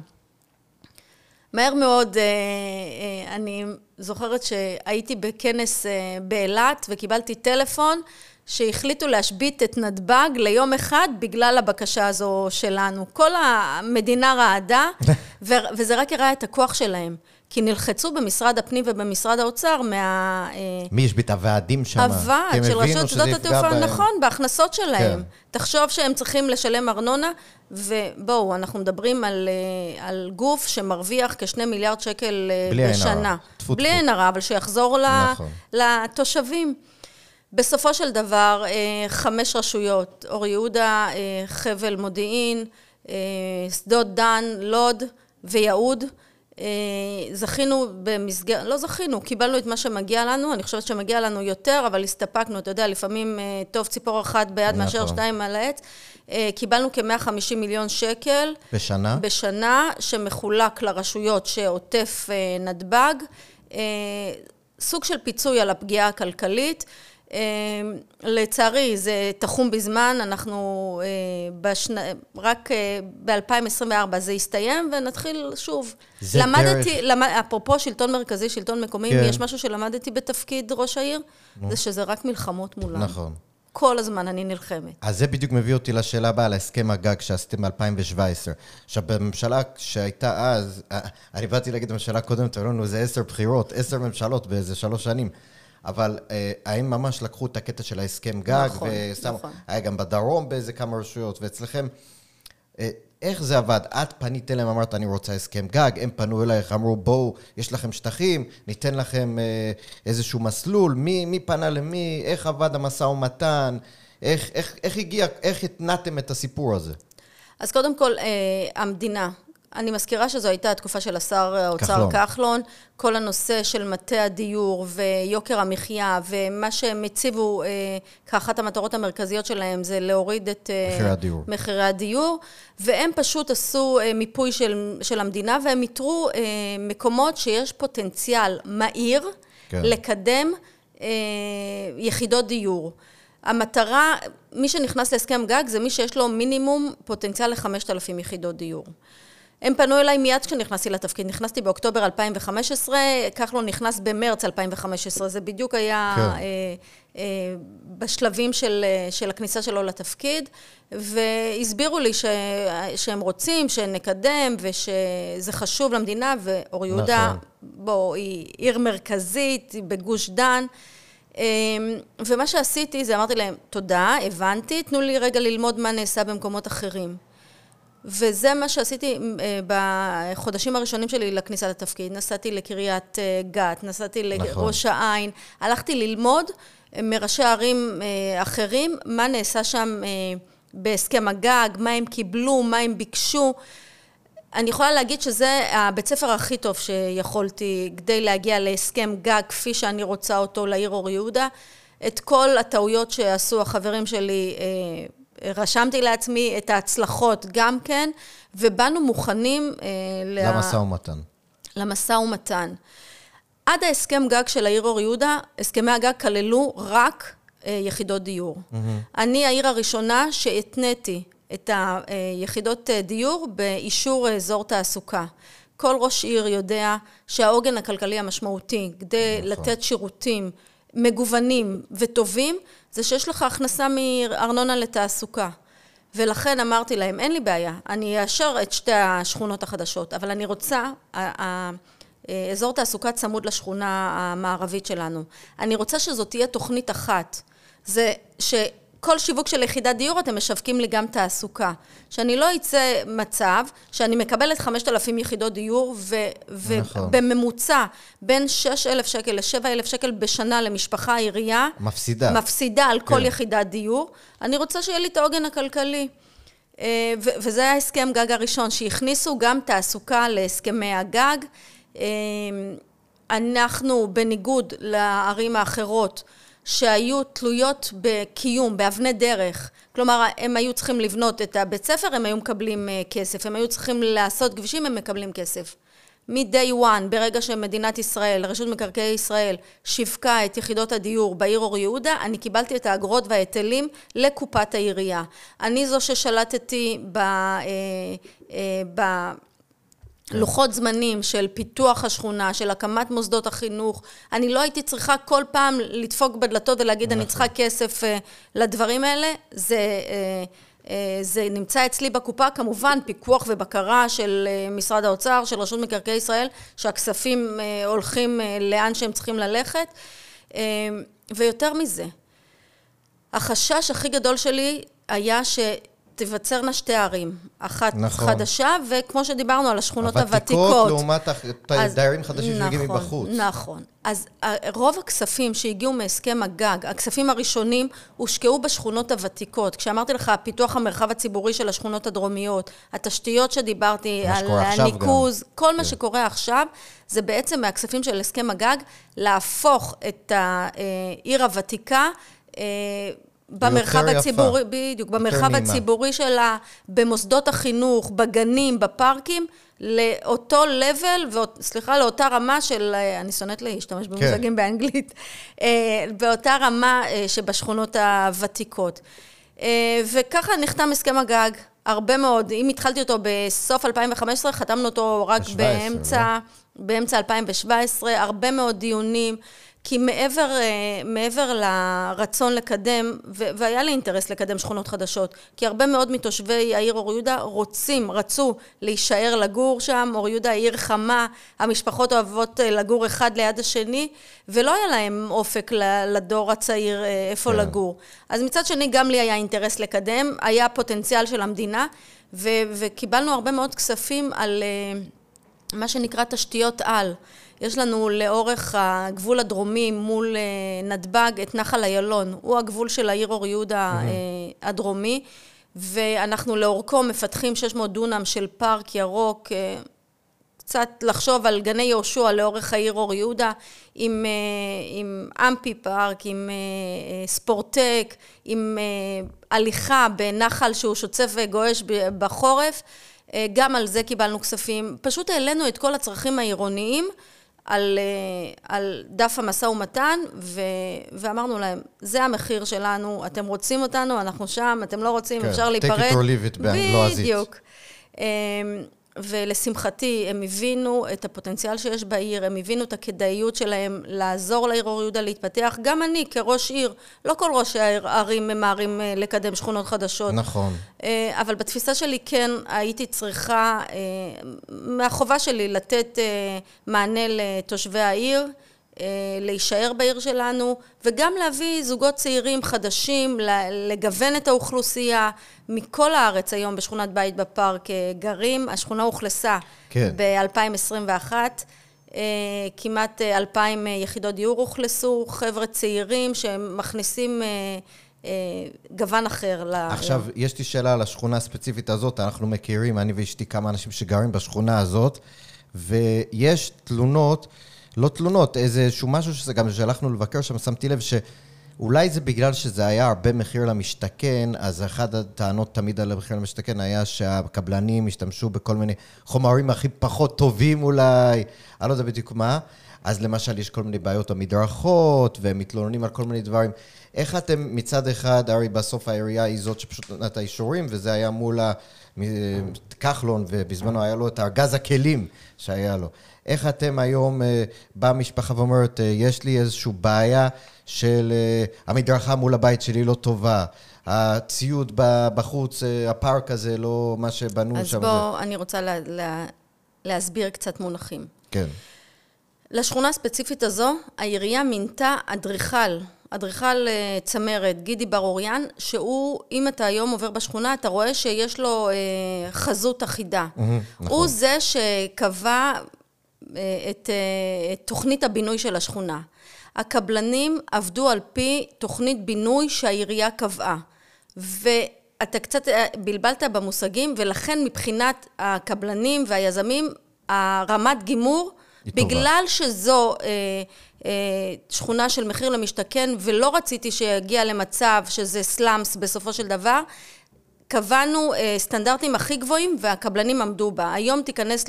מהר מאוד, אה, אה, אני זוכרת שהייתי בכנס באילת וקיבלתי טלפון שהחליטו להשבית את נתב"ג ליום אחד בגלל הבקשה הזו שלנו. כל המדינה רעדה, [laughs] וזה רק הראה את הכוח שלהם. כי נלחצו במשרד הפנים ובמשרד האוצר מה... אה, מי יש את הוועדים שם? הוועד של רשות שדות התעופה, נכון, בהכנסות שלהם. כן. תחשוב שהם צריכים לשלם ארנונה, ובואו, אנחנו מדברים על, אה, על גוף שמרוויח כשני מיליארד שקל אה, בלי בשנה. הרע. בלי עין הרע, אבל שיחזור נכון. לתושבים. בסופו של דבר, חמש רשויות, אור יהודה, חבל מודיעין, שדות דן, לוד ויהוד. אה, זכינו במסגרת, לא זכינו, קיבלנו את מה שמגיע לנו, אני חושבת שמגיע לנו יותר, אבל הסתפקנו, אתה יודע, לפעמים אה, טוב ציפור אחת ביד נכון. מאשר שתיים על העץ. אה, קיבלנו כ-150 מיליון שקל. בשנה? בשנה, שמחולק לרשויות שעוטף נתב"ג. סוג של פיצוי על הפגיעה הכלכלית. אמ, לצערי זה תחום בזמן, אנחנו אה, בשנה, רק אה, ב-2024 זה יסתיים ונתחיל שוב. זה למדתי, דרך... למד, אפרופו שלטון מרכזי, שלטון מקומי, כן. יש משהו שלמדתי בתפקיד ראש העיר, זה שזה רק מלחמות מולם. נכון. כל הזמן אני נלחמת. אז זה בדיוק מביא אותי לשאלה הבאה, להסכם הגג שעשיתם ב-2017. עכשיו, בממשלה שהייתה אז, אה, אני באתי להגיד בממשלה קודמת, אמרו לנו, זה עשר בחירות, עשר ממשלות באיזה שלוש שנים. אבל אה, האם ממש לקחו את הקטע של ההסכם גג, נכון, ושמו, נכון. היה גם בדרום באיזה כמה רשויות, ואצלכם, אה, איך זה עבד? את פנית אליהם, אמרת, אני רוצה הסכם גג, הם פנו אלייך, אמרו, בואו, יש לכם שטחים, ניתן לכם אה, איזשהו מסלול, מי, מי פנה למי, איך עבד המשא ומתן, איך, איך, איך הגיע, איך התנעתם את הסיפור הזה? אז קודם כל, אה, המדינה, אני מזכירה שזו הייתה התקופה של השר האוצר כחלון. כחלון. כל הנושא של מטה הדיור ויוקר המחיה, ומה שהם הציבו אה, כאחת המטרות המרכזיות שלהם זה להוריד את אה, מחירי הדיור. מחירי הדיור, והם פשוט עשו אה, מיפוי של, של המדינה, והם איתרו אה, מקומות שיש פוטנציאל מהיר כן. לקדם אה, יחידות דיור. המטרה, מי שנכנס להסכם גג זה מי שיש לו מינימום פוטנציאל ל-5,000 יחידות דיור. הם פנו אליי מיד כשנכנסתי לתפקיד. נכנסתי באוקטובר 2015, כחלון נכנס במרץ 2015. זה בדיוק היה כן. אה, אה, בשלבים של, אה, של הכניסה שלו לתפקיד, והסבירו לי ש, שהם רוצים שנקדם ושזה חשוב למדינה, ואור יהודה, נכון. בוא, היא עיר מרכזית, היא בגוש דן. אה, ומה שעשיתי זה אמרתי להם, תודה, הבנתי, תנו לי רגע ללמוד מה נעשה במקומות אחרים. וזה מה שעשיתי אה, בחודשים הראשונים שלי לכניסה לתפקיד. נסעתי לקריית אה, גת, נסעתי נכון. לראש העין, הלכתי ללמוד אה, מראשי ערים אחרים, מה נעשה שם בהסכם הגג, מה הם קיבלו, מה הם ביקשו. אני יכולה להגיד שזה הבית ספר הכי טוב שיכולתי כדי להגיע להסכם גג כפי שאני רוצה אותו לעיר אור יהודה. את כל הטעויות שעשו החברים שלי רשמתי לעצמי את ההצלחות גם כן, ובאנו מוכנים... אה, למשא ומתן. למשא ומתן. עד ההסכם גג של העיר אור יהודה, הסכמי הגג כללו רק אה, יחידות דיור. Mm-hmm. אני העיר הראשונה שהתניתי את היחידות אה, דיור באישור אזור תעסוקה. כל ראש עיר יודע שהעוגן הכלכלי המשמעותי כדי נכון. לתת שירותים מגוונים וטובים, זה שיש לך הכנסה מארנונה לתעסוקה. ולכן אמרתי להם, אין לי בעיה, אני אאשר את שתי השכונות החדשות, אבל אני רוצה, אזור תעסוקה צמוד לשכונה המערבית שלנו. אני רוצה שזאת תהיה תוכנית אחת. זה ש... כל שיווק של יחידת דיור אתם משווקים לי גם תעסוקה. שאני לא אצא מצב שאני מקבלת 5,000 יחידות דיור ובממוצע נכון. בין 6,000 שקל ל-7,000 שקל בשנה למשפחה עירייה. מפסידה. מפסידה על כל כן. יחידת דיור. אני רוצה שיהיה לי את העוגן הכלכלי. אה, וזה היה הסכם גג הראשון, שהכניסו גם תעסוקה להסכמי הגג. אה, אנחנו, בניגוד לערים האחרות, שהיו תלויות בקיום, באבני דרך. כלומר, הם היו צריכים לבנות את הבית ספר, הם היו מקבלים אה, כסף. הם היו צריכים לעשות כבישים, הם מקבלים כסף. מ-day one, ברגע שמדינת ישראל, רשות מקרקעי ישראל, שיווקה את יחידות הדיור בעיר אור יהודה, אני קיבלתי את האגרות וההיטלים לקופת העירייה. אני זו ששלטתי ב... אה, אה, ב כן. לוחות זמנים של פיתוח השכונה, של הקמת מוסדות החינוך. אני לא הייתי צריכה כל פעם לדפוק בדלתות ולהגיד, אני צריכה כסף uh, לדברים האלה. זה, uh, זה נמצא אצלי בקופה, כמובן, פיקוח ובקרה של משרד האוצר, של רשות מקרקעי ישראל, שהכספים הולכים לאן שהם צריכים ללכת. ויותר מזה, החשש הכי גדול שלי היה ש... תיווצרנה שתי ערים, אחת נכון. חדשה, וכמו שדיברנו על השכונות הוותיקות. הוותיקות לעומת דיירים חדשים נכון, שמגיעים מבחוץ. נכון. אז אה, רוב הכספים שהגיעו מהסכם הגג, הכספים הראשונים, הושקעו בשכונות הוותיקות. כשאמרתי לך, פיתוח המרחב הציבורי של השכונות הדרומיות, התשתיות שדיברתי, על הניקוז, גם. כל כן. מה שקורה עכשיו, זה בעצם מהכספים של הסכם הגג, להפוך את העיר הוותיקה אה, במרחב הציבורי, יפה. בדיוק, במרחב הציבורי שלה, במוסדות החינוך, בגנים, בפארקים, לאותו level, סליחה, לאותה רמה של, אני שונאת להשתמש כן. במושגים כן. באנגלית, אה, באותה רמה אה, שבשכונות הוותיקות. אה, וככה נחתם הסכם הגג, הרבה מאוד. אם התחלתי אותו בסוף 2015, חתמנו אותו רק באמצע, לא? באמצע 2017, הרבה מאוד דיונים. כי מעבר, אה, מעבר לרצון לקדם, והיה לי אינטרס לקדם שכונות חדשות, כי הרבה מאוד מתושבי העיר אור יהודה רוצים, רצו להישאר לגור שם, אור יהודה היא עיר חמה, המשפחות אוהבות אה, לגור אחד ליד השני, ולא היה להם אופק לדור הצעיר אה, איפה כן. לגור. אז מצד שני, גם לי היה אינטרס לקדם, היה פוטנציאל של המדינה, ו- וקיבלנו הרבה מאוד כספים על מה שנקרא תשתיות על. יש לנו לאורך הגבול הדרומי מול אה, נתב"ג את נחל איילון, הוא הגבול של העיר אור יהודה mm-hmm. הדרומי, ואנחנו לאורכו מפתחים 600 דונם של פארק ירוק, אה, קצת לחשוב על גני יהושע לאורך העיר אור יהודה, עם, עם אמפי פארק, עם ספורטק, עם הליכה בנחל שהוא שוצף וגועש בחורף, גם על זה קיבלנו כספים. פשוט העלינו את כל הצרכים העירוניים. על, אה, על דף המשא ומתן, ו, ואמרנו להם, זה המחיר שלנו, אתם רוצים אותנו, אנחנו שם, אתם לא רוצים, כן, אפשר להיפרד. take it or leave it בלועזית. בדיוק. אמ, ולשמחתי הם הבינו את הפוטנציאל שיש בעיר, הם הבינו את הכדאיות שלהם לעזור לעיר אור יהודה להתפתח. גם אני כראש עיר, לא כל ראשי הערים ממהרים אה, לקדם שכונות חדשות. נכון. אה, אבל בתפיסה שלי כן הייתי צריכה, אה, מהחובה שלי לתת מענה לתושבי העיר. להישאר בעיר שלנו, וגם להביא זוגות צעירים חדשים, לגוון את האוכלוסייה. מכל הארץ היום בשכונת בית בפארק גרים, השכונה אוכלסה כן. ב-2021. כמעט 2,000 יחידות דיור אוכלסו, חבר'ה צעירים שמכניסים גוון אחר. עכשיו, יש לי שאלה על השכונה הספציפית הזאת, אנחנו מכירים, אני ואשתי, כמה אנשים שגרים בשכונה הזאת, ויש תלונות לא תלונות, איזשהו משהו שזה גם שהלכנו לבקר שם, שמתי לב שאולי זה בגלל שזה היה הרבה מחיר למשתכן, אז אחת הטענות תמיד על המחיר למשתכן היה שהקבלנים השתמשו בכל מיני חומרים הכי פחות טובים אולי, אני לא יודע בדיוק מה. אז למשל יש כל מיני בעיות במדרכות, והם מתלוננים על כל מיני דברים. איך אתם מצד אחד, הרי בסוף העירייה היא זאת שפשוט נתנה את האישורים, וזה היה מול כחלון, ובזמנו היה לו את ארגז הכלים שהיה לו. איך אתם היום אה, באה משפחה ואומרת, אה, יש לי איזושהי בעיה של אה, המדרכה מול הבית שלי לא טובה, הציוד בחוץ, הפארק הזה, לא מה שבנו אז שם. אז בוא, זה... אני רוצה לה, לה, להסביר קצת מונחים. כן. לשכונה הספציפית הזו, העירייה מינתה אדריכל, אדריכל צמרת, גידי בר אוריאן, שהוא, אם אתה היום עובר בשכונה, אתה רואה שיש לו אה, חזות אחידה. Mm-hmm, נכון. הוא זה שקבע אה, את, אה, את תוכנית הבינוי של השכונה. הקבלנים עבדו על פי תוכנית בינוי שהעירייה קבעה. ואתה קצת אה, בלבלת במושגים, ולכן מבחינת הקבלנים והיזמים, הרמת גימור, בגלל טובה. שזו אה, אה, שכונה של מחיר למשתכן, ולא רציתי שיגיע למצב שזה סלאמס בסופו של דבר, קבענו אה, סטנדרטים הכי גבוהים והקבלנים עמדו בה. היום תיכנס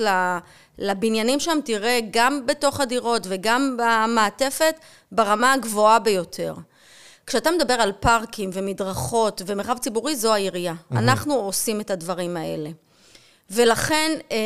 לבניינים שם, תראה גם בתוך הדירות וגם במעטפת ברמה הגבוהה ביותר. כשאתה מדבר על פארקים ומדרכות ומרחב ציבורי, זו העירייה. Mm-hmm. אנחנו עושים את הדברים האלה. ולכן אה,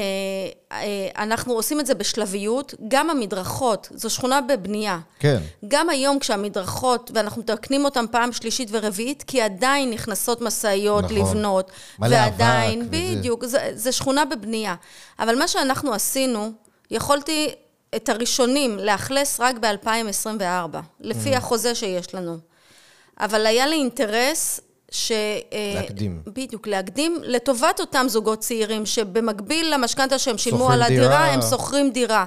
אה, אנחנו עושים את זה בשלביות. גם המדרכות, זו שכונה בבנייה. כן. גם היום כשהמדרכות, ואנחנו מתקנים אותן פעם שלישית ורביעית, כי עדיין נכנסות משאיות נכון. לבנות. מלא ועדיין, אבק. בדיוק, וזה... זה, זה שכונה בבנייה. אבל מה שאנחנו עשינו, יכולתי את הראשונים לאכלס רק ב-2024, לפי mm. החוזה שיש לנו. אבל היה לי אינטרס ש... אה, להקדים. בדיוק, להקדים לטובת אותם זוגות צעירים, שבמקביל למשכנתה שהם שילמו על הדירה, דירה. הם שוכרים דירה.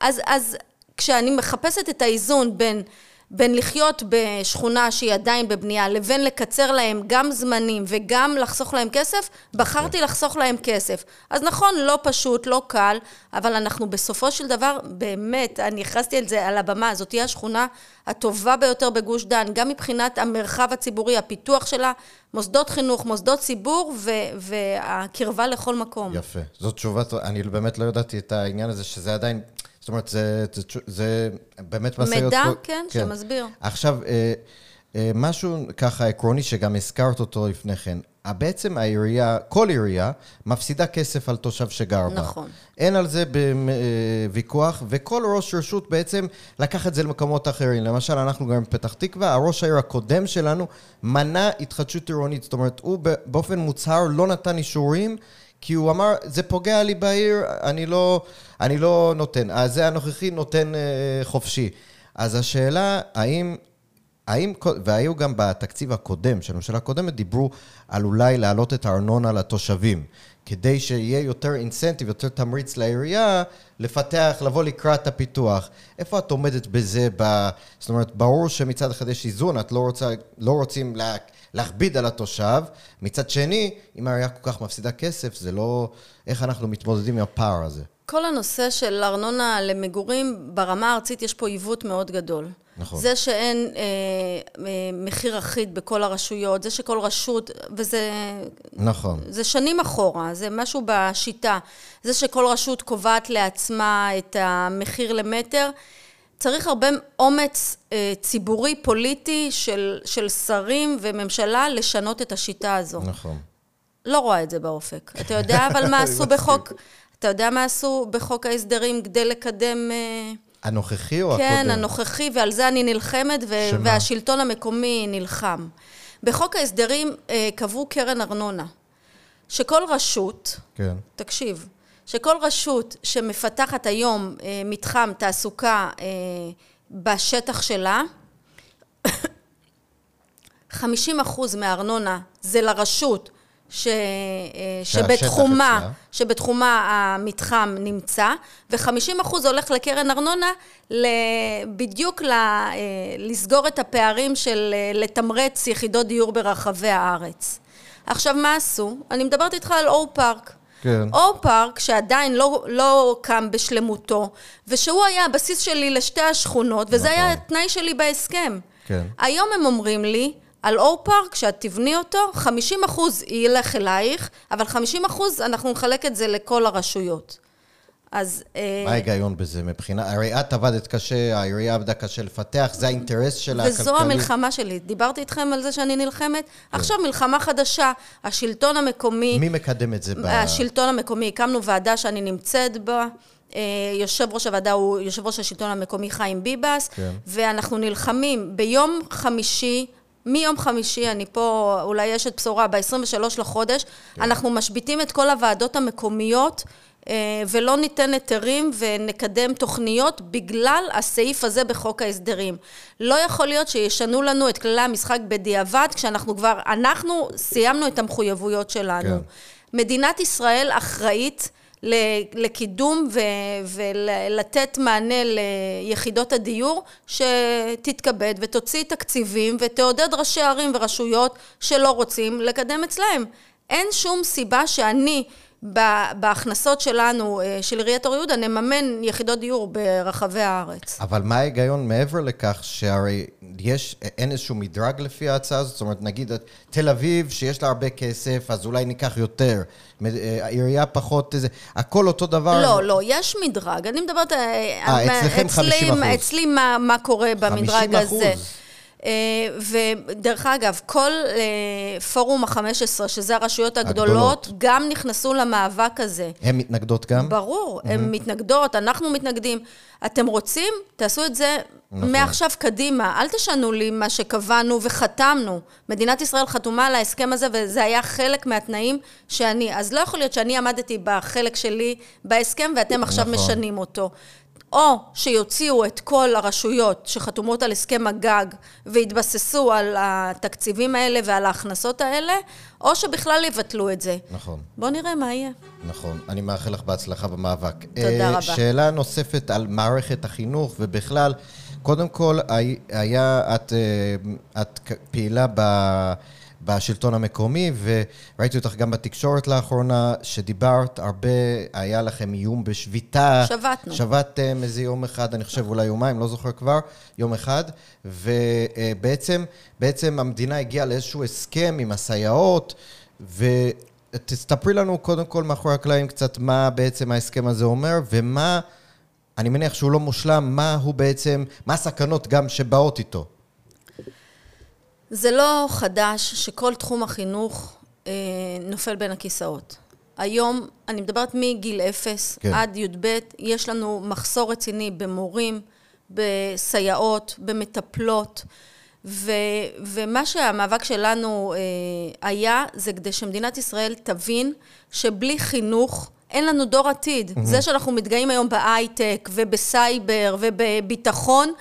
אז, אז כשאני מחפשת את האיזון בין... בין לחיות בשכונה שהיא עדיין בבנייה, לבין לקצר להם גם זמנים וגם לחסוך להם כסף, בחרתי לחסוך להם כסף. אז נכון, לא פשוט, לא קל, אבל אנחנו בסופו של דבר, באמת, אני הכרזתי על זה על הבמה, זאת תהיה השכונה הטובה ביותר בגוש דן, גם מבחינת המרחב הציבורי, הפיתוח שלה, מוסדות חינוך, מוסדות ציבור והקרבה לכל מקום. יפה. זאת תשובה, אני באמת לא ידעתי את העניין הזה, שזה עדיין... זאת אומרת, זה, זה, זה באמת משאיות... מידע, פה, כן, כן, שמסביר. עכשיו, אה, אה, משהו ככה עקרוני שגם הזכרת אותו לפני כן. בעצם העירייה, כל עירייה, מפסידה כסף על תושב שגר בה. נכון. אין על זה ויכוח, וכל ראש רשות בעצם לקח את זה למקומות אחרים. למשל, אנחנו גם בפתח תקווה, הראש העיר הקודם שלנו מנע התחדשות עירונית. זאת אומרת, הוא באופן מוצהר לא נתן אישורים כי הוא אמר, זה פוגע לי בעיר, אני לא, אני לא נותן. אז זה הנוכחי נותן אה, חופשי. אז השאלה, האם, האם, והיו גם בתקציב הקודם, של הממשלה הקודמת, דיברו על אולי להעלות את הארנונה לתושבים, כדי שיהיה יותר אינסנטיב, יותר תמריץ לעירייה לפתח, לבוא לקראת הפיתוח. איפה את עומדת בזה? ב... זאת אומרת, ברור שמצד אחד יש איזון, את לא, רוצה, לא רוצים לה... להכביד על התושב. מצד שני, אם העירייה כל כך מפסידה כסף, זה לא... איך אנחנו מתמודדים עם הפער הזה? כל הנושא של ארנונה למגורים, ברמה הארצית יש פה עיוות מאוד גדול. נכון. זה שאין אה, אה, מחיר אחיד בכל הרשויות, זה שכל רשות, וזה... נכון. זה שנים אחורה, זה משהו בשיטה. זה שכל רשות קובעת לעצמה את המחיר למטר. צריך הרבה אומץ אה, ציבורי, פוליטי, של, של שרים וממשלה לשנות את השיטה הזו. נכון. לא רואה את זה באופק. אתה יודע אבל מה [laughs] עשו בחוק... אתה יודע מה עשו בחוק ההסדרים כדי לקדם... אה, הנוכחי או כן, הקודם? כן, הנוכחי, ועל זה אני נלחמת, ו- שמה? והשלטון המקומי נלחם. בחוק ההסדרים אה, קבעו קרן ארנונה, שכל רשות, כן. תקשיב, שכל רשות שמפתחת היום אה, מתחם תעסוקה אה, בשטח שלה, [coughs] 50% מהארנונה זה לרשות ש, אה, שבתחומה. שבתחומה המתחם נמצא, ו-50% הולך לקרן ארנונה בדיוק ל, אה, לסגור את הפערים של אה, לתמרץ יחידות דיור ברחבי הארץ. עכשיו, מה עשו? אני מדברת איתך על אור פארק. כן. אור פארק, שעדיין לא, לא קם בשלמותו, ושהוא היה הבסיס שלי לשתי השכונות, וזה נכון. היה התנאי שלי בהסכם. כן. היום הם אומרים לי, על אור פארק, שאת תבני אותו, 50 אחוז ילך אלייך, אבל 50 אחוז אנחנו נחלק את זה לכל הרשויות. אז... אה, מה ההיגיון בזה מבחינה... הרי את עבדת קשה, העירייה עבדה קשה לפתח, זה האינטרס שלה הכלכלי. וזו המלחמה שלי. דיברתי איתכם על זה שאני נלחמת? עכשיו מלחמה חדשה. השלטון המקומי... מי מקדם את זה? ב... השלטון המקומי, הקמנו ועדה שאני נמצאת בה. אה, יושב ראש הוועדה הוא יושב ראש השלטון המקומי חיים ביבס, כן. ואנחנו נלחמים ביום חמישי, מיום חמישי, אני פה אולי אשת בשורה, ב-23 לחודש, כן. אנחנו משביתים את כל הוועדות המקומיות. אה, ולא ניתן היתרים ונקדם תוכניות בגלל הסעיף הזה בחוק ההסדרים. לא יכול להיות שישנו לנו את כללי המשחק בדיעבד, כשאנחנו כבר, אנחנו סיימנו את המחויבויות שלנו. כן. מדינת ישראל אחראית לקידום ולתת מענה ליחידות הדיור, שתתכבד ותוציא תקציבים ותעודד ראשי ערים ורשויות שלא רוצים לקדם אצלהם. אין שום סיבה שאני... בהכנסות שלנו, אה, של עיריית אור יהודה, נממן יחידות דיור ברחבי הארץ. אבל מה ההיגיון מעבר לכך שהרי יש, אין איזשהו מדרג לפי ההצעה הזאת? זאת אומרת, נגיד את תל אביב, שיש לה הרבה כסף, אז אולי ניקח יותר. אה, העירייה פחות איזה... הכל אותו דבר? לא, לא, יש מדרג. אני מדברת... אה, אה, אצלכם אצלי- 50%. אצלי מה, מה קורה במדרג 50%. הזה. אה, ודרך אגב, כל אה, פורום ה-15, שזה הרשויות הגדולות, הגדולות. גם נכנסו למאבק הזה. הן מתנגדות גם? ברור, הן מתנגדות, אנחנו מתנגדים. אתם רוצים? תעשו את זה נכון. מעכשיו קדימה. אל תשנו לי מה שקבענו וחתמנו. מדינת ישראל חתומה על ההסכם הזה, וזה היה חלק מהתנאים שאני... אז לא יכול להיות שאני עמדתי בחלק שלי בהסכם, ואתם עכשיו נכון. משנים אותו. או שיוציאו את כל הרשויות שחתומות על הסכם הגג והתבססו על התקציבים האלה ועל ההכנסות האלה, או שבכלל יבטלו את זה. נכון. בואו נראה מה יהיה. נכון, אני מאחל לך בהצלחה במאבק. תודה אה, רבה. שאלה נוספת על מערכת החינוך, ובכלל, קודם כל, הי- היה, את, אה, את פעילה ב... בשלטון המקומי, וראיתי אותך גם בתקשורת לאחרונה, שדיברת הרבה, היה לכם איום בשביתה. שבתנו. שבתתם איזה יום אחד, אני חושב אולי יומיים, לא זוכר כבר, יום אחד, ובעצם בעצם המדינה הגיעה לאיזשהו הסכם עם הסייעות, ותספרי לנו קודם כל מאחורי הקלעים קצת מה בעצם ההסכם הזה אומר, ומה, אני מניח שהוא לא מושלם, מה הוא בעצם, מה הסכנות גם שבאות איתו. זה לא חדש שכל תחום החינוך אה, נופל בין הכיסאות. היום, אני מדברת מגיל אפס כן. עד י"ב, יש לנו מחסור רציני במורים, בסייעות, במטפלות, ו, ומה שהמאבק שלנו אה, היה, זה כדי שמדינת ישראל תבין שבלי חינוך אין לנו דור עתיד. Mm-hmm. זה שאנחנו מתגאים היום בהייטק ובסייבר ובביטחון,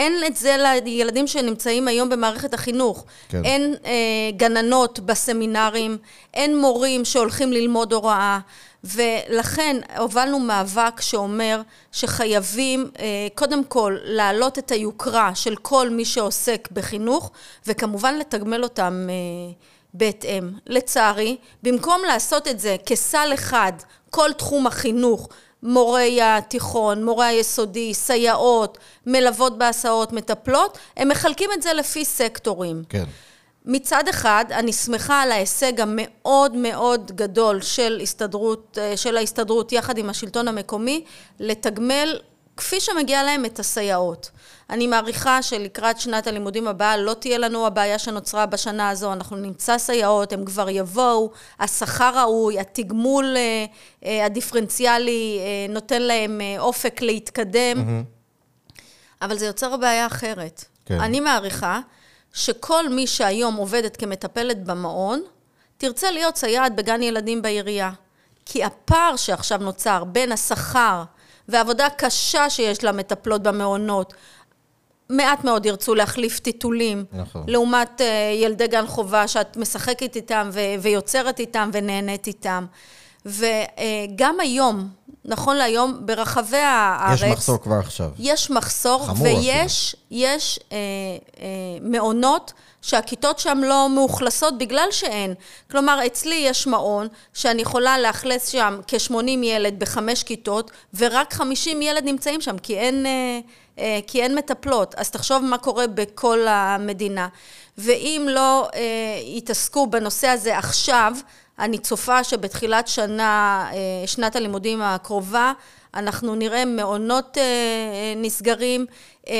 אין את זה לילדים שנמצאים היום במערכת החינוך. כן. אין אה, גננות בסמינרים, אין מורים שהולכים ללמוד הוראה, ולכן הובלנו מאבק שאומר שחייבים אה, קודם כל להעלות את היוקרה של כל מי שעוסק בחינוך, וכמובן לתגמל אותם אה, בהתאם. לצערי, במקום לעשות את זה כסל אחד, כל תחום החינוך, מורי התיכון, מורי היסודי, סייעות, מלוות בהסעות, מטפלות, הם מחלקים את זה לפי סקטורים. כן. מצד אחד, אני שמחה על ההישג המאוד מאוד גדול של, הסתדרות, אה, של ההסתדרות יחד עם השלטון המקומי, לתגמל כפי שמגיע להם את הסייעות. אני מעריכה שלקראת שנת הלימודים הבאה לא תהיה לנו הבעיה שנוצרה בשנה הזו, אנחנו נמצא סייעות, הם כבר יבואו, השכר ראוי, התגמול אה, אה, הדיפרנציאלי אה, נותן להם אופק להתקדם, mm-hmm. אבל זה יוצר בעיה אחרת. כן. אני מעריכה שכל מי שהיום עובדת כמטפלת במעון, תרצה להיות סייעת בגן ילדים בעירייה. כי הפער שעכשיו נוצר בין השכר ועבודה קשה שיש למטפלות במעונות, מעט מאוד ירצו להחליף טיטולים, נכון. לעומת uh, ילדי גן חובה שאת משחקת איתם ו- ויוצרת איתם ונהנית איתם. וגם uh, היום, נכון להיום, ברחבי הארץ... יש מחסור כבר עכשיו. יש מחסור, ויש יש, אה, אה, מעונות שהכיתות שם לא מאוכלסות בגלל שאין. כלומר, אצלי יש מעון שאני יכולה לאכלס שם כ-80 ילד בחמש כיתות, ורק 50 ילד נמצאים שם, כי אין, אה, אה, כי אין מטפלות. אז תחשוב מה קורה בכל המדינה. ואם לא אה, יתעסקו בנושא הזה עכשיו, אני צופה שבתחילת שנה, אה, שנת הלימודים הקרובה, אנחנו נראה מעונות אה, אה, נסגרים,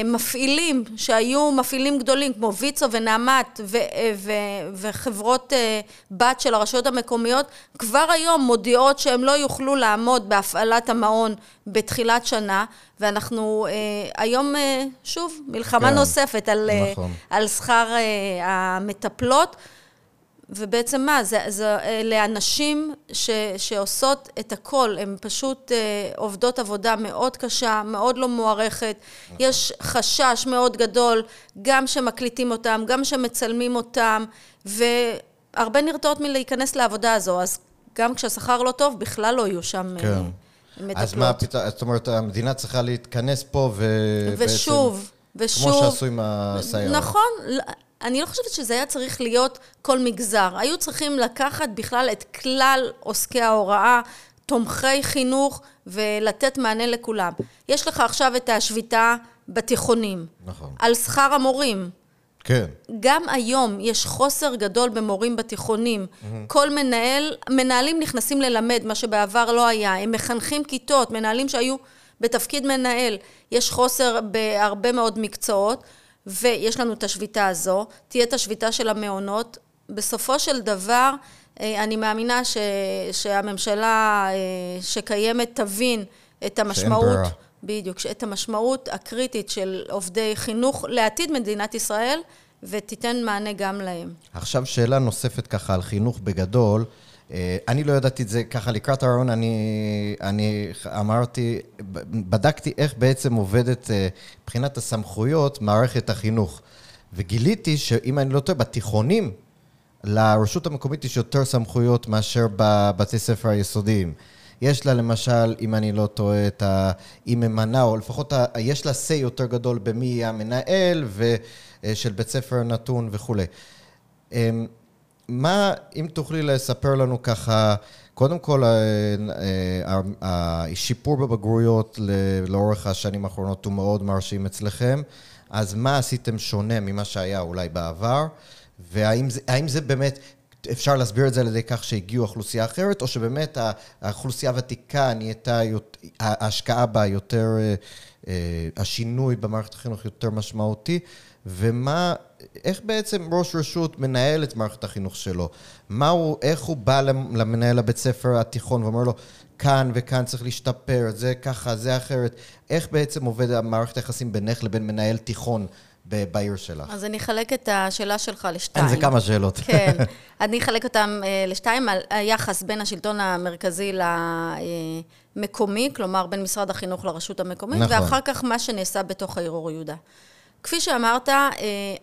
מפעילים שהיו מפעילים גדולים כמו ויצו ונעמת וחברות בת של הרשויות המקומיות, כבר היום מודיעות שהם לא יוכלו לעמוד בהפעלת המעון בתחילת שנה, ואנחנו היום, שוב, מלחמה כן, נוספת על, נכון. על שכר המטפלות. ובעצם מה, זה, זה אלה אנשים ש, שעושות את הכל, הן פשוט אה, עובדות עבודה מאוד קשה, מאוד לא מוערכת, יש חשש מאוד גדול, גם שמקליטים אותם, גם שמצלמים אותם, והרבה נרתעות מלהיכנס לעבודה הזו, אז גם כשהשכר לא טוב, בכלל לא יהיו שם... אה, כן. מטפלות. אז מה פתאום, זאת אומרת, המדינה צריכה להתכנס פה ו... ושוב, ושוב. כמו שעשו עם הסייעות. נכון, אני לא חושבת שזה היה צריך להיות כל מגזר. היו צריכים לקחת בכלל את כלל עוסקי ההוראה, תומכי חינוך, ולתת מענה לכולם. יש לך עכשיו את השביתה בתיכונים. נכון. על שכר המורים. כן. גם היום יש חוסר גדול במורים בתיכונים. Mm-hmm. כל מנהל, מנהלים נכנסים ללמד, מה שבעבר לא היה. הם מחנכים כיתות, מנהלים שהיו בתפקיד מנהל. יש חוסר בהרבה מאוד מקצועות. ויש לנו את השביתה הזו, תהיה את השביתה של המעונות. בסופו של דבר, אה, אני מאמינה ש, שהממשלה אה, שקיימת תבין את המשמעות, בדיוק, את המשמעות הקריטית של עובדי חינוך לעתיד מדינת ישראל, ותיתן מענה גם להם. עכשיו שאלה נוספת ככה על חינוך בגדול. אה, אני לא ידעתי את זה ככה לקראת הרעיון, אני, אני אמרתי, בדקתי איך בעצם עובדת אה, מבחינת הסמכויות מערכת החינוך. וגיליתי שאם אני לא טועה, בתיכונים, לרשות המקומית יש יותר סמכויות מאשר בבתי ספר היסודיים. יש לה למשל, אם אני לא טועה, את ה... היא ממנה, או לפחות ה... יש לה say יותר גדול במי יהיה המנהל ושל אה, בית ספר נתון וכולי. מה, אם תוכלי לספר לנו ככה, קודם כל, השיפור בבגרויות לאורך השנים האחרונות הוא מאוד מרשים אצלכם, אז מה עשיתם שונה ממה שהיה אולי בעבר, והאם זה, זה באמת, אפשר להסביר את זה על ידי כך שהגיעו אוכלוסייה אחרת, או שבאמת האוכלוסייה הוותיקה נהייתה, ההשקעה בה יותר, אה, אה, השינוי במערכת החינוך יותר משמעותי, ומה איך בעצם ראש רשות מנהל את מערכת החינוך שלו? מה הוא, איך הוא בא למנהל הבית ספר התיכון ואומר לו, כאן וכאן צריך להשתפר, זה ככה, זה אחרת. איך בעצם עובד המערכת היחסים בינך לבין מנהל תיכון בעיר שלך? אז אני אחלק את השאלה שלך לשתיים. אין, זה כמה שאלות. [laughs] כן. אני אחלק אותן אה, לשתיים, על היחס בין השלטון המרכזי למקומי, כלומר בין משרד החינוך לרשות המקומית, נכון. ואחר כך מה שנעשה בתוך העיר אור יהודה. כפי שאמרת, אה,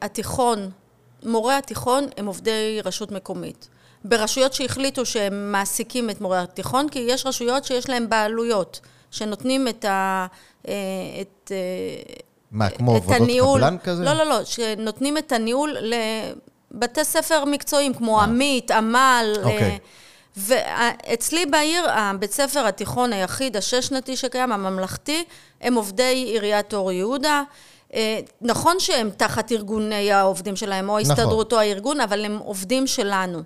התיכון, מורי התיכון הם עובדי רשות מקומית. ברשויות שהחליטו שהם מעסיקים את מורי התיכון, כי יש רשויות שיש להם בעלויות, שנותנים את ה... אה, את, אה, מה, כמו עבודות קבלן כזה? לא, לא, לא, שנותנים את הניהול לבתי ספר מקצועיים, כמו עמית, עמל. אוקיי. ואצלי בעיר, הבית ספר התיכון היחיד, השש-שנתי שקיים, הממלכתי, הם עובדי עיריית אור יהודה. אה, נכון שהם תחת ארגוני העובדים שלהם, או ההסתדרות נכון. או הארגון, אבל הם עובדים שלנו.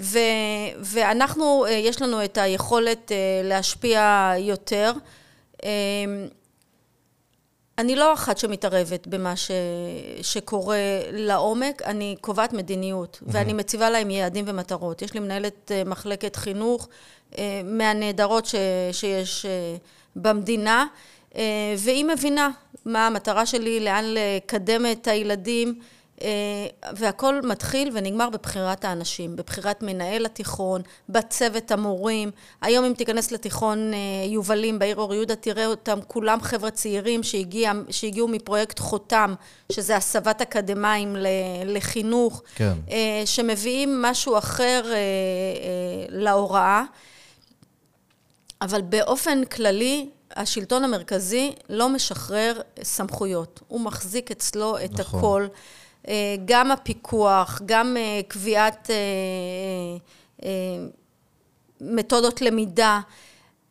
ו, ואנחנו, אה, יש לנו את היכולת אה, להשפיע יותר. אני לא אחת שמתערבת במה ש... שקורה לעומק, אני קובעת מדיניות, mm-hmm. ואני מציבה להם יעדים ומטרות. יש לי מנהלת מחלקת חינוך מהנהדרות ש... שיש במדינה, והיא מבינה מה המטרה שלי, לאן לקדם את הילדים. אה, והכל מתחיל ונגמר בבחירת האנשים, בבחירת מנהל התיכון, בצוות המורים. היום אם תיכנס לתיכון אה, יובלים בעיר אור יהודה, תראה אותם כולם חבר'ה צעירים שהגיע, שהגיעו מפרויקט חותם, שזה הסבת אקדמאים לחינוך, כן. אה, שמביאים משהו אחר להוראה. אבל באופן כללי, השלטון המרכזי לא משחרר סמכויות. הוא מחזיק אצלו את נכון. הכל. אה, גם הפיקוח, גם אה, קביעת אה, מתודות למידה.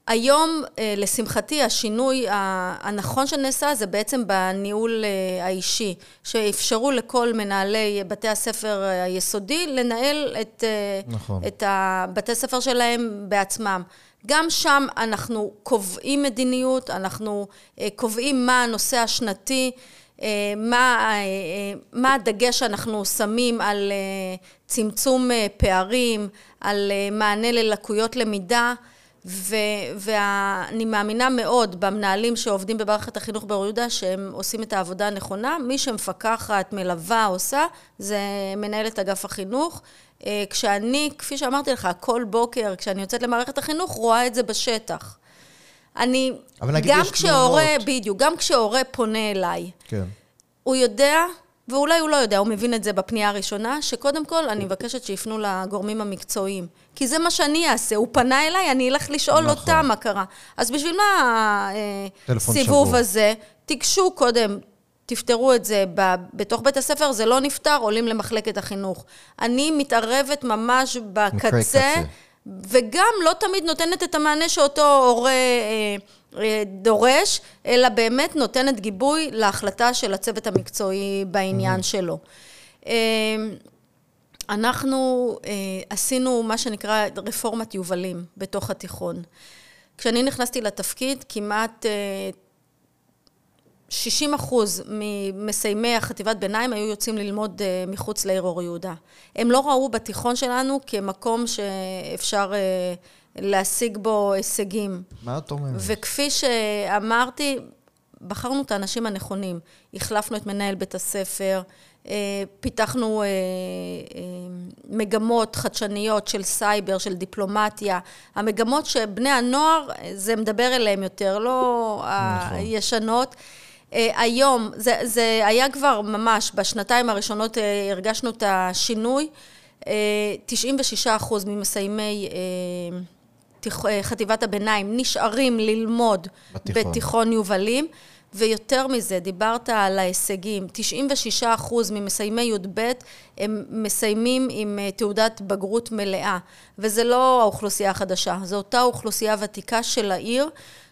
היום, לשמחתי, השינוי הנכון שנעשה זה בעצם בניהול האישי, שאפשרו לכל מנהלי בתי הספר היסודי לנהל את, נכון. את הבתי ספר שלהם בעצמם. גם שם אנחנו קובעים מדיניות, אנחנו קובעים מה הנושא השנתי. אה, מה, אה, אה, מה הדגש שאנחנו שמים על צמצום פערים, על מענה ללקויות למידה, ו, ואני מאמינה מאוד במנהלים שעובדים במערכת החינוך באור יהודה שהם עושים את העבודה הנכונה. מי שמפקחת, מלווה, עושה, זה מנהלת אגף החינוך. כשאני, כפי שאמרתי לך, כל בוקר כשאני יוצאת למערכת החינוך, רואה את זה בשטח. אני, גם כשהורה, בדיוק, גם כשהורה פונה אליי, כן. הוא יודע, ואולי הוא לא יודע, הוא מבין את זה בפנייה הראשונה, שקודם כל אני מבקשת שיפנו לגורמים המקצועיים. כי זה מה שאני אעשה, הוא פנה אליי, אני אלך לשאול נכון. אותם מה קרה. אז בשביל מה הסיבוב אה, הזה? תיגשו קודם, תפתרו את זה בתוך בית הספר, זה לא נפתר, עולים למחלקת החינוך. אני מתערבת ממש בקצה. וגם לא תמיד נותנת את המענה שאותו הורה אה, אה, דורש, אלא באמת נותנת גיבוי להחלטה של הצוות המקצועי בעניין mm-hmm. שלו. אה, אנחנו אה, עשינו מה שנקרא רפורמת יובלים בתוך התיכון. כשאני נכנסתי לתפקיד, כמעט אה, 60 אחוז ממסיימי החטיבת ביניים היו יוצאים ללמוד אה, מחוץ לעיר אור יהודה. הם לא ראו בתיכון שלנו כמקום שאפשר אה, להשיג בו הישגים. מה את אומרת? וכפי שאמרתי, בחרנו את האנשים הנכונים. החלפנו את מנהל בית הספר, אה, פיתחנו מגמות חדשניות של סייבר, של דיפלומטיה. המגמות שבני הנוער, זה מדבר אליהם יותר, לא נכון. הישנות. אה, היום, זה, זה היה כבר ממש, בשנתיים הראשונות אה, הרגשנו את השינוי. 96 אה, אחוז ממסיימי חטיבת הביניים נשארים ללמוד בתיכון, בתיכון יובלים. ויותר מזה, דיברת על ההישגים, 96 אחוז ממסיימי י"ב הם מסיימים עם תעודת בגרות מלאה, וזה לא האוכלוסייה החדשה, זו אותה אוכלוסייה ותיקה של העיר.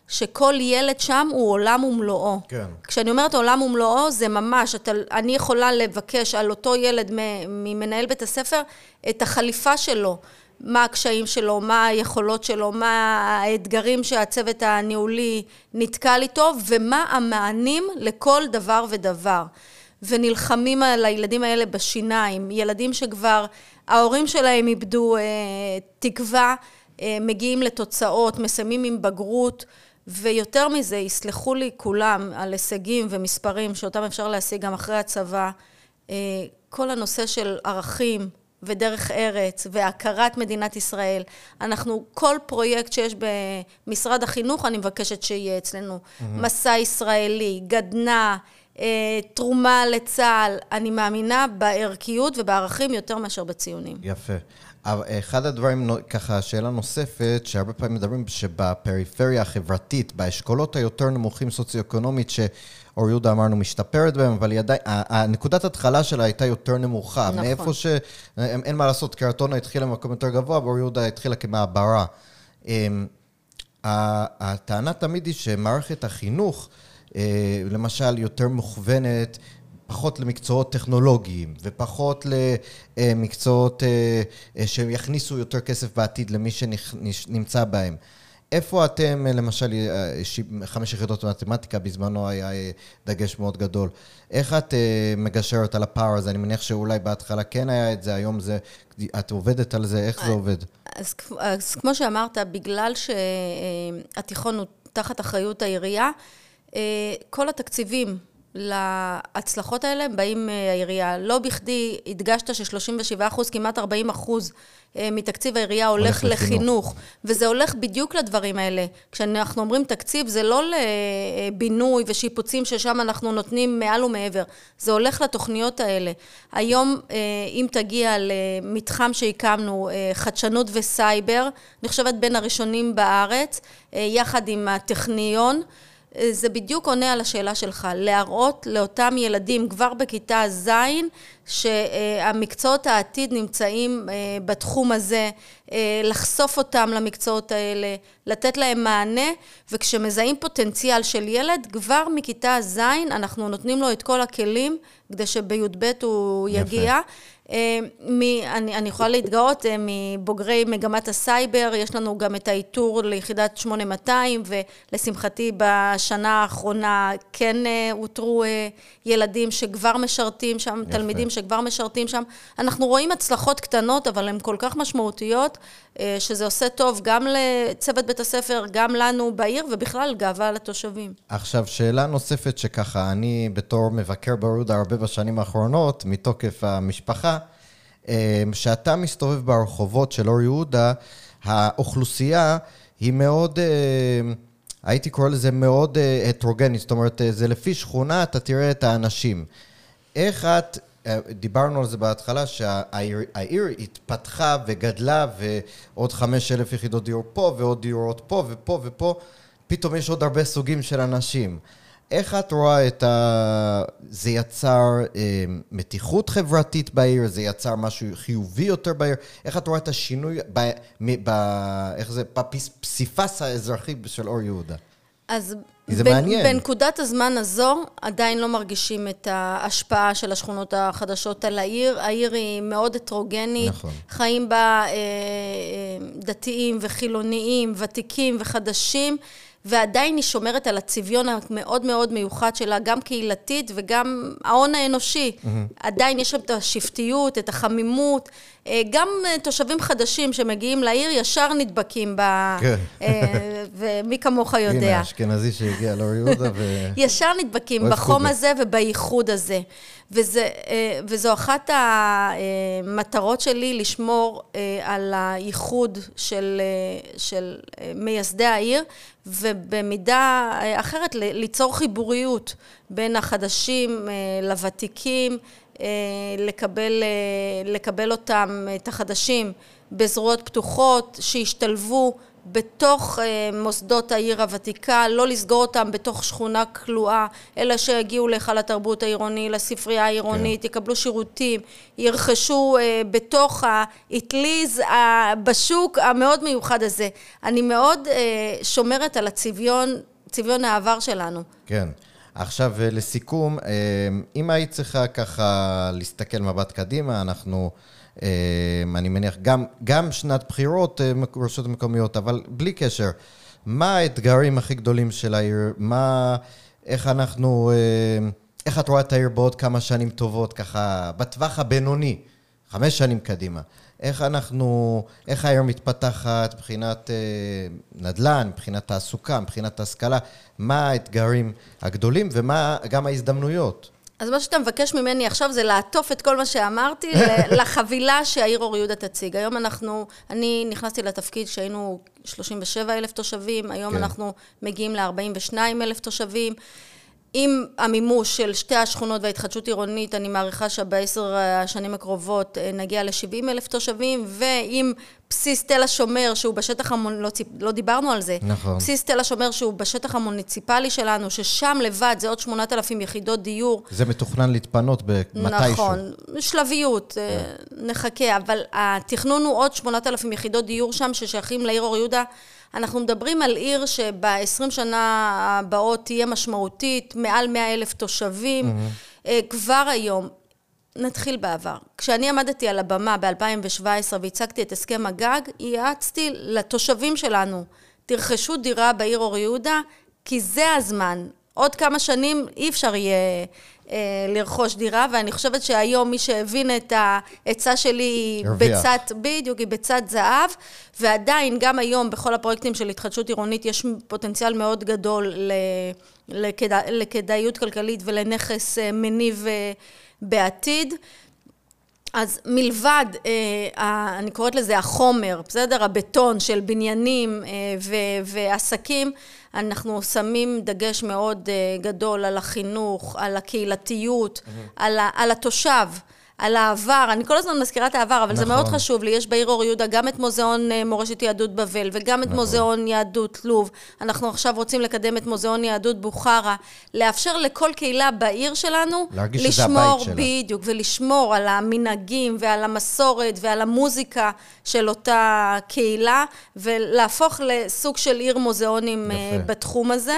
שכל ילד שם הוא עולם ומלואו. כן. כשאני אומרת עולם ומלואו, זה ממש, אתה, אני יכולה לבקש על אותו ילד ממנהל בית הספר את החליפה שלו. מה הקשיים שלו, מה היכולות שלו, מה האתגרים שהצוות הניהולי נתקל איתו, ומה המענים לכל דבר ודבר. ונלחמים על הילדים האלה בשיניים, ילדים שכבר ההורים שלהם איבדו אה, תקווה, אה, מגיעים לתוצאות, מסיימים עם בגרות. ויותר מזה, יסלחו לי כולם על הישגים ומספרים שאותם אפשר להשיג גם אחרי הצבא. אה, כל הנושא של ערכים ודרך ארץ והכרת מדינת ישראל. אנחנו, כל פרויקט שיש במשרד החינוך, אני מבקשת שיהיה אצלנו. Mm-hmm. מסע ישראלי, גדנ"ע, אה, תרומה לצה"ל. אני מאמינה בערכיות ובערכים יותר מאשר בציונים. יפה. אבל אחד הדברים, ככה, שאלה נוספת, שהרבה פעמים מדברים שבפריפריה החברתית, באשכולות היותר נמוכים סוציו-אקונומית, שאור יהודה אמרנו משתפרת בהם, אבל היא עדיין, הנקודת התחלה שלה הייתה יותר נמוכה. נכון. מאיפה ש... אין מה לעשות, קרטונה התחילה במקום יותר גבוה, ואור יהודה התחילה כמעברה. אמ, הטענה תמיד היא שמערכת החינוך, אה, למשל, יותר מוכוונת פחות למקצועות טכנולוגיים ופחות למקצועות אה, אה, שיכניסו יותר כסף בעתיד למי שנמצא בהם. איפה אתם, למשל, חמש יחידות מתמטיקה, בזמנו היה דגש מאוד גדול. איך את מגשרת על הפער הזה? אני מניח שאולי בהתחלה כן היה את זה, היום זה... את עובדת על זה, איך זה עובד? אז, אז כמו שאמרת, בגלל שהתיכון הוא תחת אחריות העירייה, כל התקציבים להצלחות האלה באים מהעירייה. לא בכדי הדגשת ש-37 אחוז, כמעט 40 אחוז אה, מתקציב העירייה הולך, הולך לחינוך. לחינוך, וזה הולך בדיוק לדברים האלה. כשאנחנו אומרים תקציב, זה לא לבינוי ושיפוצים ששם אנחנו נותנים מעל ומעבר, זה הולך לתוכניות האלה. היום, אה, אם תגיע למתחם שהקמנו, אה, חדשנות וסייבר, נחשבת בין הראשונים בארץ, יחד עם הטכניון, זה בדיוק עונה על השאלה שלך, להראות לאותם ילדים כבר בכיתה ז' שהמקצועות העתיד נמצאים אה, בתחום הזה, אה, לחשוף אותם למקצועות האלה, לתת להם מענה, וכשמזהים פוטנציאל של ילד, כבר מכיתה ז' אנחנו נותנים לו את כל הכלים כדי שבי"ב הוא יגיע. יפה. אה, מ, אני, אני יכולה להתגאות אה, מבוגרי מגמת הסייבר, יש לנו גם את האיתור ליחידת 8200, ולשמחתי בשנה האחרונה כן אה, אותרו ילדים שכבר משרתים שם, יפה. תלמידים שכבר משרתים שם. אנחנו רואים הצלחות קטנות, אבל הן כל כך משמעותיות, שזה עושה טוב גם לצוות בית הספר, גם לנו בעיר, ובכלל גאווה לתושבים. עכשיו, שאלה נוספת שככה, אני בתור מבקר ברודה הרבה בשנים האחרונות, מתוקף המשפחה, כשאתה מסתובב ברחובות של אור יהודה, האוכלוסייה היא מאוד, הייתי קורא לזה מאוד הטרוגנית, זאת אומרת, זה לפי שכונה, אתה תראה את האנשים. איך את, דיברנו על זה בהתחלה, שהעיר התפתחה וגדלה, ועוד חמש אלף יחידות דיור פה, ועוד דיורות פה ופה ופה, פתאום יש עוד הרבה סוגים של אנשים. איך את רואה את ה... זה יצר אה, מתיחות חברתית בעיר, זה יצר משהו חיובי יותר בעיר, איך את רואה את השינוי, ב... ב... איך זה, בפסיפס האזרחי של אור יהודה? אז זה בין, מעניין. בנקודת הזמן הזו עדיין לא מרגישים את ההשפעה של השכונות החדשות על העיר. העיר היא מאוד הטרוגנית. נכון. חיים בה אה, אה, דתיים וחילוניים, ותיקים וחדשים. ועדיין היא שומרת על הצביון המאוד מאוד מיוחד שלה, גם קהילתית וגם ההון האנושי. Mm-hmm. עדיין יש שם את השבטיות, את החמימות. אה, גם אה, תושבים חדשים שמגיעים לעיר ישר נדבקים ב... כן. אה, [laughs] ומי כמוך יודע. הנה, אשכנזי שהגיע לאור יהודה ו... [laughs] ישר נדבקים בחום הזה ובייחוד הזה. וזה, וזו אחת המטרות שלי, לשמור על הייחוד של, של מייסדי העיר, ובמידה אחרת ליצור חיבוריות בין החדשים לוותיקים. אה, לקבל, אה, לקבל אותם, את החדשים, בזרועות פתוחות, שישתלבו בתוך אה, מוסדות העיר הוותיקה, לא לסגור אותם בתוך שכונה כלואה, אלא שיגיעו להיכל התרבות העירוני, לספרייה העירונית, כן. יקבלו שירותים, ירכשו בתוך האטליז בשוק המאוד מיוחד הזה. אני מאוד שומרת על הצביון, צביון העבר שלנו. כן. עכשיו, אה, לסיכום, אה, אם היית צריכה ככה להסתכל מבט קדימה, אנחנו, אה, אני מניח, גם, גם שנת בחירות, רשויות מקומיות, אבל בלי קשר, מה האתגרים הכי גדולים של העיר? מה, איך אנחנו, איך את רואה את העיר בעוד כמה שנים טובות, ככה, בטווח הבינוני, חמש שנים קדימה? איך אנחנו, איך העיר מתפתחת מבחינת אה, נדל"ן, מבחינת תעסוקה, מבחינת השכלה, מה האתגרים הגדולים ומה גם ההזדמנויות. אז מה שאתה מבקש ממני עכשיו זה לעטוף את כל מה שאמרתי [laughs] לחבילה שהעיר אור יהודה תציג. היום אנחנו, אני נכנסתי לתפקיד כשהיינו 37 אלף תושבים, היום כן. אנחנו מגיעים ל-42 אלף תושבים. עם המימוש של שתי השכונות וההתחדשות עירונית, אני מעריכה שבעשר השנים הקרובות אה, נגיע ל-70 אלף תושבים, ועם בסיס תל השומר, שהוא בשטח המונ... לא, לא דיברנו על זה. נכון. בסיס תל השומר, שהוא בשטח המוניציפלי שלנו, ששם לבד זה עוד 8,000 יחידות דיור. זה מתוכנן להתפנות במתישהו. נכון, שלביות, אה, כן. נחכה, אבל התכנון הוא עוד 8,000 יחידות דיור שם, ששייכים לעיר אור יהודה. אנחנו מדברים על עיר שב-20 שנה הבאות תהיה משמעותית, מעל 100 אלף תושבים. Mm-hmm. כבר היום, נתחיל בעבר. כשאני עמדתי על הבמה ב-2017 והצגתי את הסכם הגג, ייעצתי לתושבים שלנו, תרכשו דירה בעיר אור יהודה, כי זה הזמן. עוד כמה שנים אי אפשר יהיה אה, לרכוש דירה, ואני חושבת שהיום מי שהבין את העצה שלי היא. בצד, בדיוק, היא בצד זהב, ועדיין, גם היום, בכל הפרויקטים של התחדשות עירונית, יש פוטנציאל מאוד גדול ל, לכדא, לכדאיות כלכלית ולנכס אה, מניב אה, בעתיד. אז מלבד, אה, אני קוראת לזה החומר, בסדר? הבטון של בניינים אה, ו- ועסקים, אנחנו שמים דגש מאוד אה, גדול על החינוך, על הקהילתיות, על, ה- על התושב. על העבר, אני כל הזמן מזכירה את העבר, אבל זה נכון. מאוד חשוב לי. יש בעיר אור יהודה גם את מוזיאון אה, מורשת יהדות בבל וגם את מוזיאון יהדות לוב. אנחנו עכשיו רוצים לקדם את מוזיאון יהדות בוכרה, לאפשר לכל קהילה בעיר שלנו להרגיש שזה לשמור, הבית שלה. בדיוק, ולשמור על המנהגים ועל המסורת ועל המוזיקה של אותה קהילה, ולהפוך לסוג של עיר מוזיאונים יפה. אה, בתחום הזה.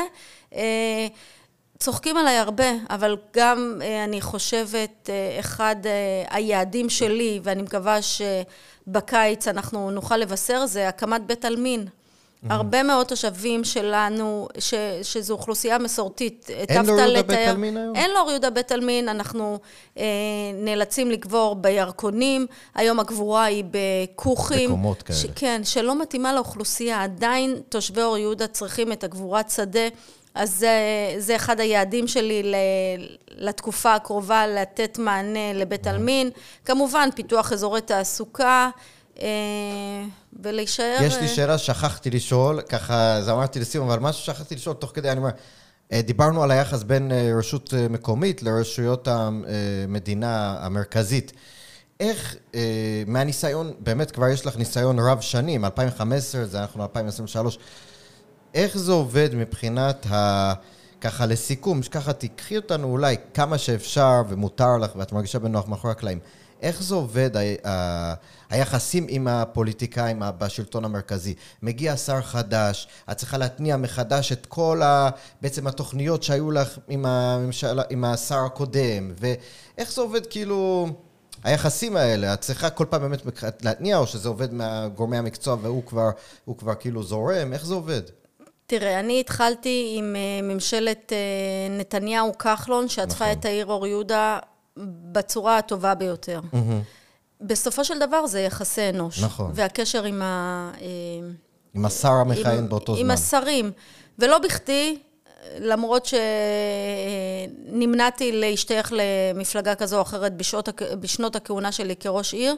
צוחקים עליי הרבה, אבל גם אה, אני חושבת, אה, אחד אה, היעדים שלי, ואני מקווה שבקיץ אנחנו נוכל לבשר, זה הקמת בית עלמין. הרבה מאוד תושבים שלנו, ש, שזו אוכלוסייה מסורתית, היטבת לאור יהודה לתאר- בית עלמין היום? אין לאור יהודה בית עלמין, אנחנו אה, נאלצים לקבור בירקונים, היום הקבורה היא בכוכים. בקומות כאלה. כן, שלא מתאימה לאוכלוסייה. עדיין תושבי אור יהודה צריכים את הגבורת שדה, אז זה, זה אחד היעדים שלי ל, לתקופה הקרובה, לתת מענה לבית עלמין. כמובן, פיתוח אזורי תעסוקה, אה, ולהישאר... יש לי אה, שאלה ששכחתי לשאול, ככה, אז אמרתי לסיום, אבל משהו ששכחתי לשאול תוך כדי, אני אומר, אה, דיברנו על היחס בין רשות מקומית לרשויות המדינה המרכזית. איך, מהניסיון, באמת כבר יש לך ניסיון רב שנים, 2015, זה אנחנו 2023, איך זה עובד מבחינת ה... ככה לסיכום, שככה תיקחי אותנו אולי כמה שאפשר ומותר לך ואת מרגישה בנוח מאחורי הקלעים. איך זה עובד, ה- ה- היחסים עם הפוליטיקאים בשלטון המרכזי? מגיע שר חדש, את צריכה להתניע מחדש את כל ה... בעצם התוכניות שהיו לך עם, הממשלה, עם השר הקודם, ואיך זה עובד כאילו... היחסים האלה, את צריכה כל פעם באמת להתניע, או שזה עובד מהגורמי המקצוע והוא כבר, כבר כאילו זורם? איך זה עובד? תראה, אני התחלתי עם אה, ממשלת אה, נתניהו-כחלון, שעטפה נכון. את העיר אור יהודה בצורה הטובה ביותר. בסופו של דבר זה יחסי אנוש. נכון. והקשר עם ה... אה, עם השר המכהן עם- באותו עם זמן. השרים. ולא בכדי, למרות שנמנעתי להשתייך למפלגה כזו או אחרת בשעות, בשנות הכהונה שלי כראש עיר,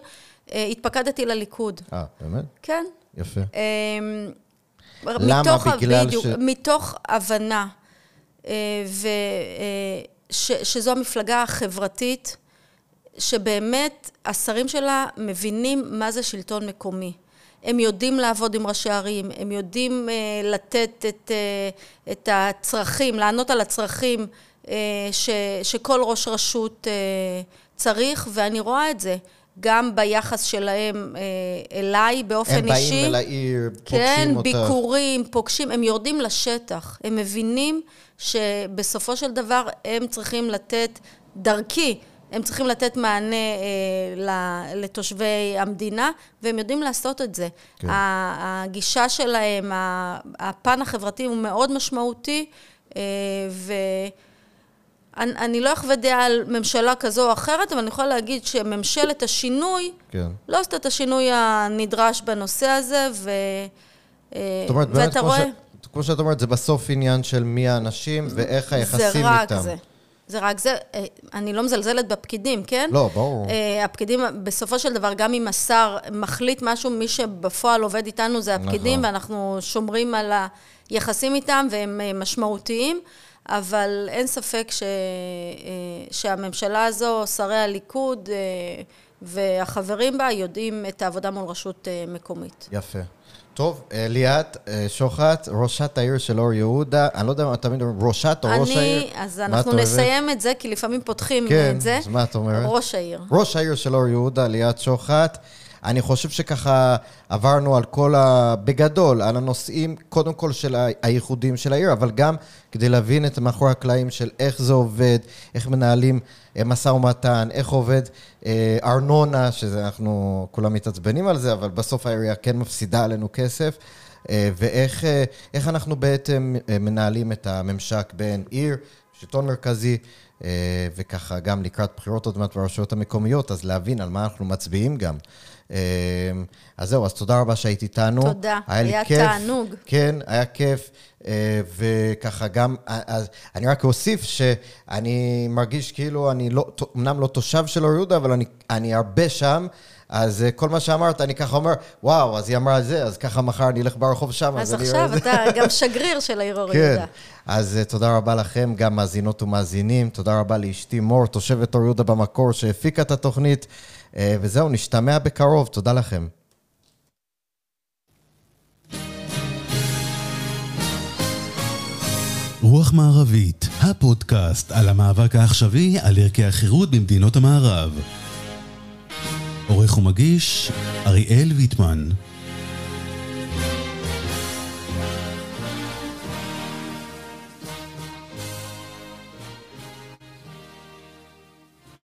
התפקדתי לליכוד. אה, באמת? כן. יפה. למה? מתוך, בגלל בדיוק, ש- מתוך הבנה, אה, ו, אה, ש, שזו המפלגה החברתית, שבאמת השרים שלה מבינים מה זה שלטון מקומי. הם יודעים לעבוד עם ראשי ערים, הם יודעים אה, לתת את, אה, את הצרכים, לענות על הצרכים אה, ש, שכל ראש רשות אה, צריך, ואני רואה את זה. גם ביחס שלהם אה, אליי באופן הם אישי. באים אל העיר, כן, פוגשים אותך. ביקורים, פוגשים, הם יורדים לשטח. הם מבינים שבסופו של דבר הם צריכים לתת, דרכי, הם צריכים לתת מענה אה, לתושבי המדינה, והם יודעים לעשות את זה. כן. הגישה שלהם, הפן החברתי הוא מאוד משמעותי, אה, ו... אני, אני לא אחווה דעה על ממשלה כזו או אחרת, אבל אני יכולה להגיד שממשלת השינוי כן. לא עשתה את השינוי הנדרש בנושא הזה, ו... אה, זאת אומרת, באמת, כמו, רואה, ש... כמו שאת אומרת, זה בסוף עניין של מי האנשים ואיך היחסים זה רק איתם. זה. זה רק זה. אה, אני לא מזלזלת בפקידים, כן? לא, ברור. אה, הפקידים, בסופו של דבר, גם אם השר מחליט משהו, מי שבפועל עובד איתנו זה הפקידים, נכון. ואנחנו שומרים על היחסים איתם, והם משמעותיים, אבל אין ספק ש... אה, שהממשלה הזו, שרי הליכוד אה, והחברים בה, יודעים את העבודה מול רשות אה, מקומית. יפה. טוב, ליאת שוחט, ראשת העיר של אור יהודה, אני לא יודע מה תמיד אומרים, ראשת או ראש העיר? אני, אז אנחנו? נסיים את זה, כי לפעמים פותחים כן, את זה. אז מה את אומרת? ראש העיר. ראש העיר של אור יהודה, ליאת שוחט. אני חושב שככה עברנו על כל ה... בגדול, על הנושאים, קודם כל של הייחודים של העיר, אבל גם כדי להבין את מאחורי הקלעים של איך זה עובד, איך מנהלים אה, משא ומתן, איך עובד אה, ארנונה, שזה אנחנו כולם מתעצבנים על זה, אבל בסוף העירייה כן מפסידה עלינו כסף. ואיך אנחנו בעצם מנהלים את הממשק בין עיר, שלטון מרכזי, וככה גם לקראת בחירות עוד מעט ברשויות המקומיות, אז להבין על מה אנחנו מצביעים גם. אז זהו, אז תודה רבה שהיית איתנו. תודה, היה, היה כיף. תענוג. כן, היה כיף. וככה גם, אז אני רק אוסיף שאני מרגיש כאילו אני לא, אמנם לא תושב של אור יהודה, אבל אני, אני הרבה שם. אז כל מה שאמרת, אני ככה אומר, וואו, אז היא אמרה זה, אז ככה מחר אני אלך ברחוב שם. אז, אז עכשיו אתה גם שגריר של העיר אור [laughs] כן. יהודה. אז תודה רבה לכם, גם מאזינות ומאזינים. תודה רבה לאשתי מור, תושבת אור יהודה במקור, שהפיקה את התוכנית. וזהו, נשתמע בקרוב. תודה לכם. רוח מערבית, הפודקאסט על המאבק העכשווי על ערכי החירות במדינות המערב. עורך ומגיש, אריאל ויטמן.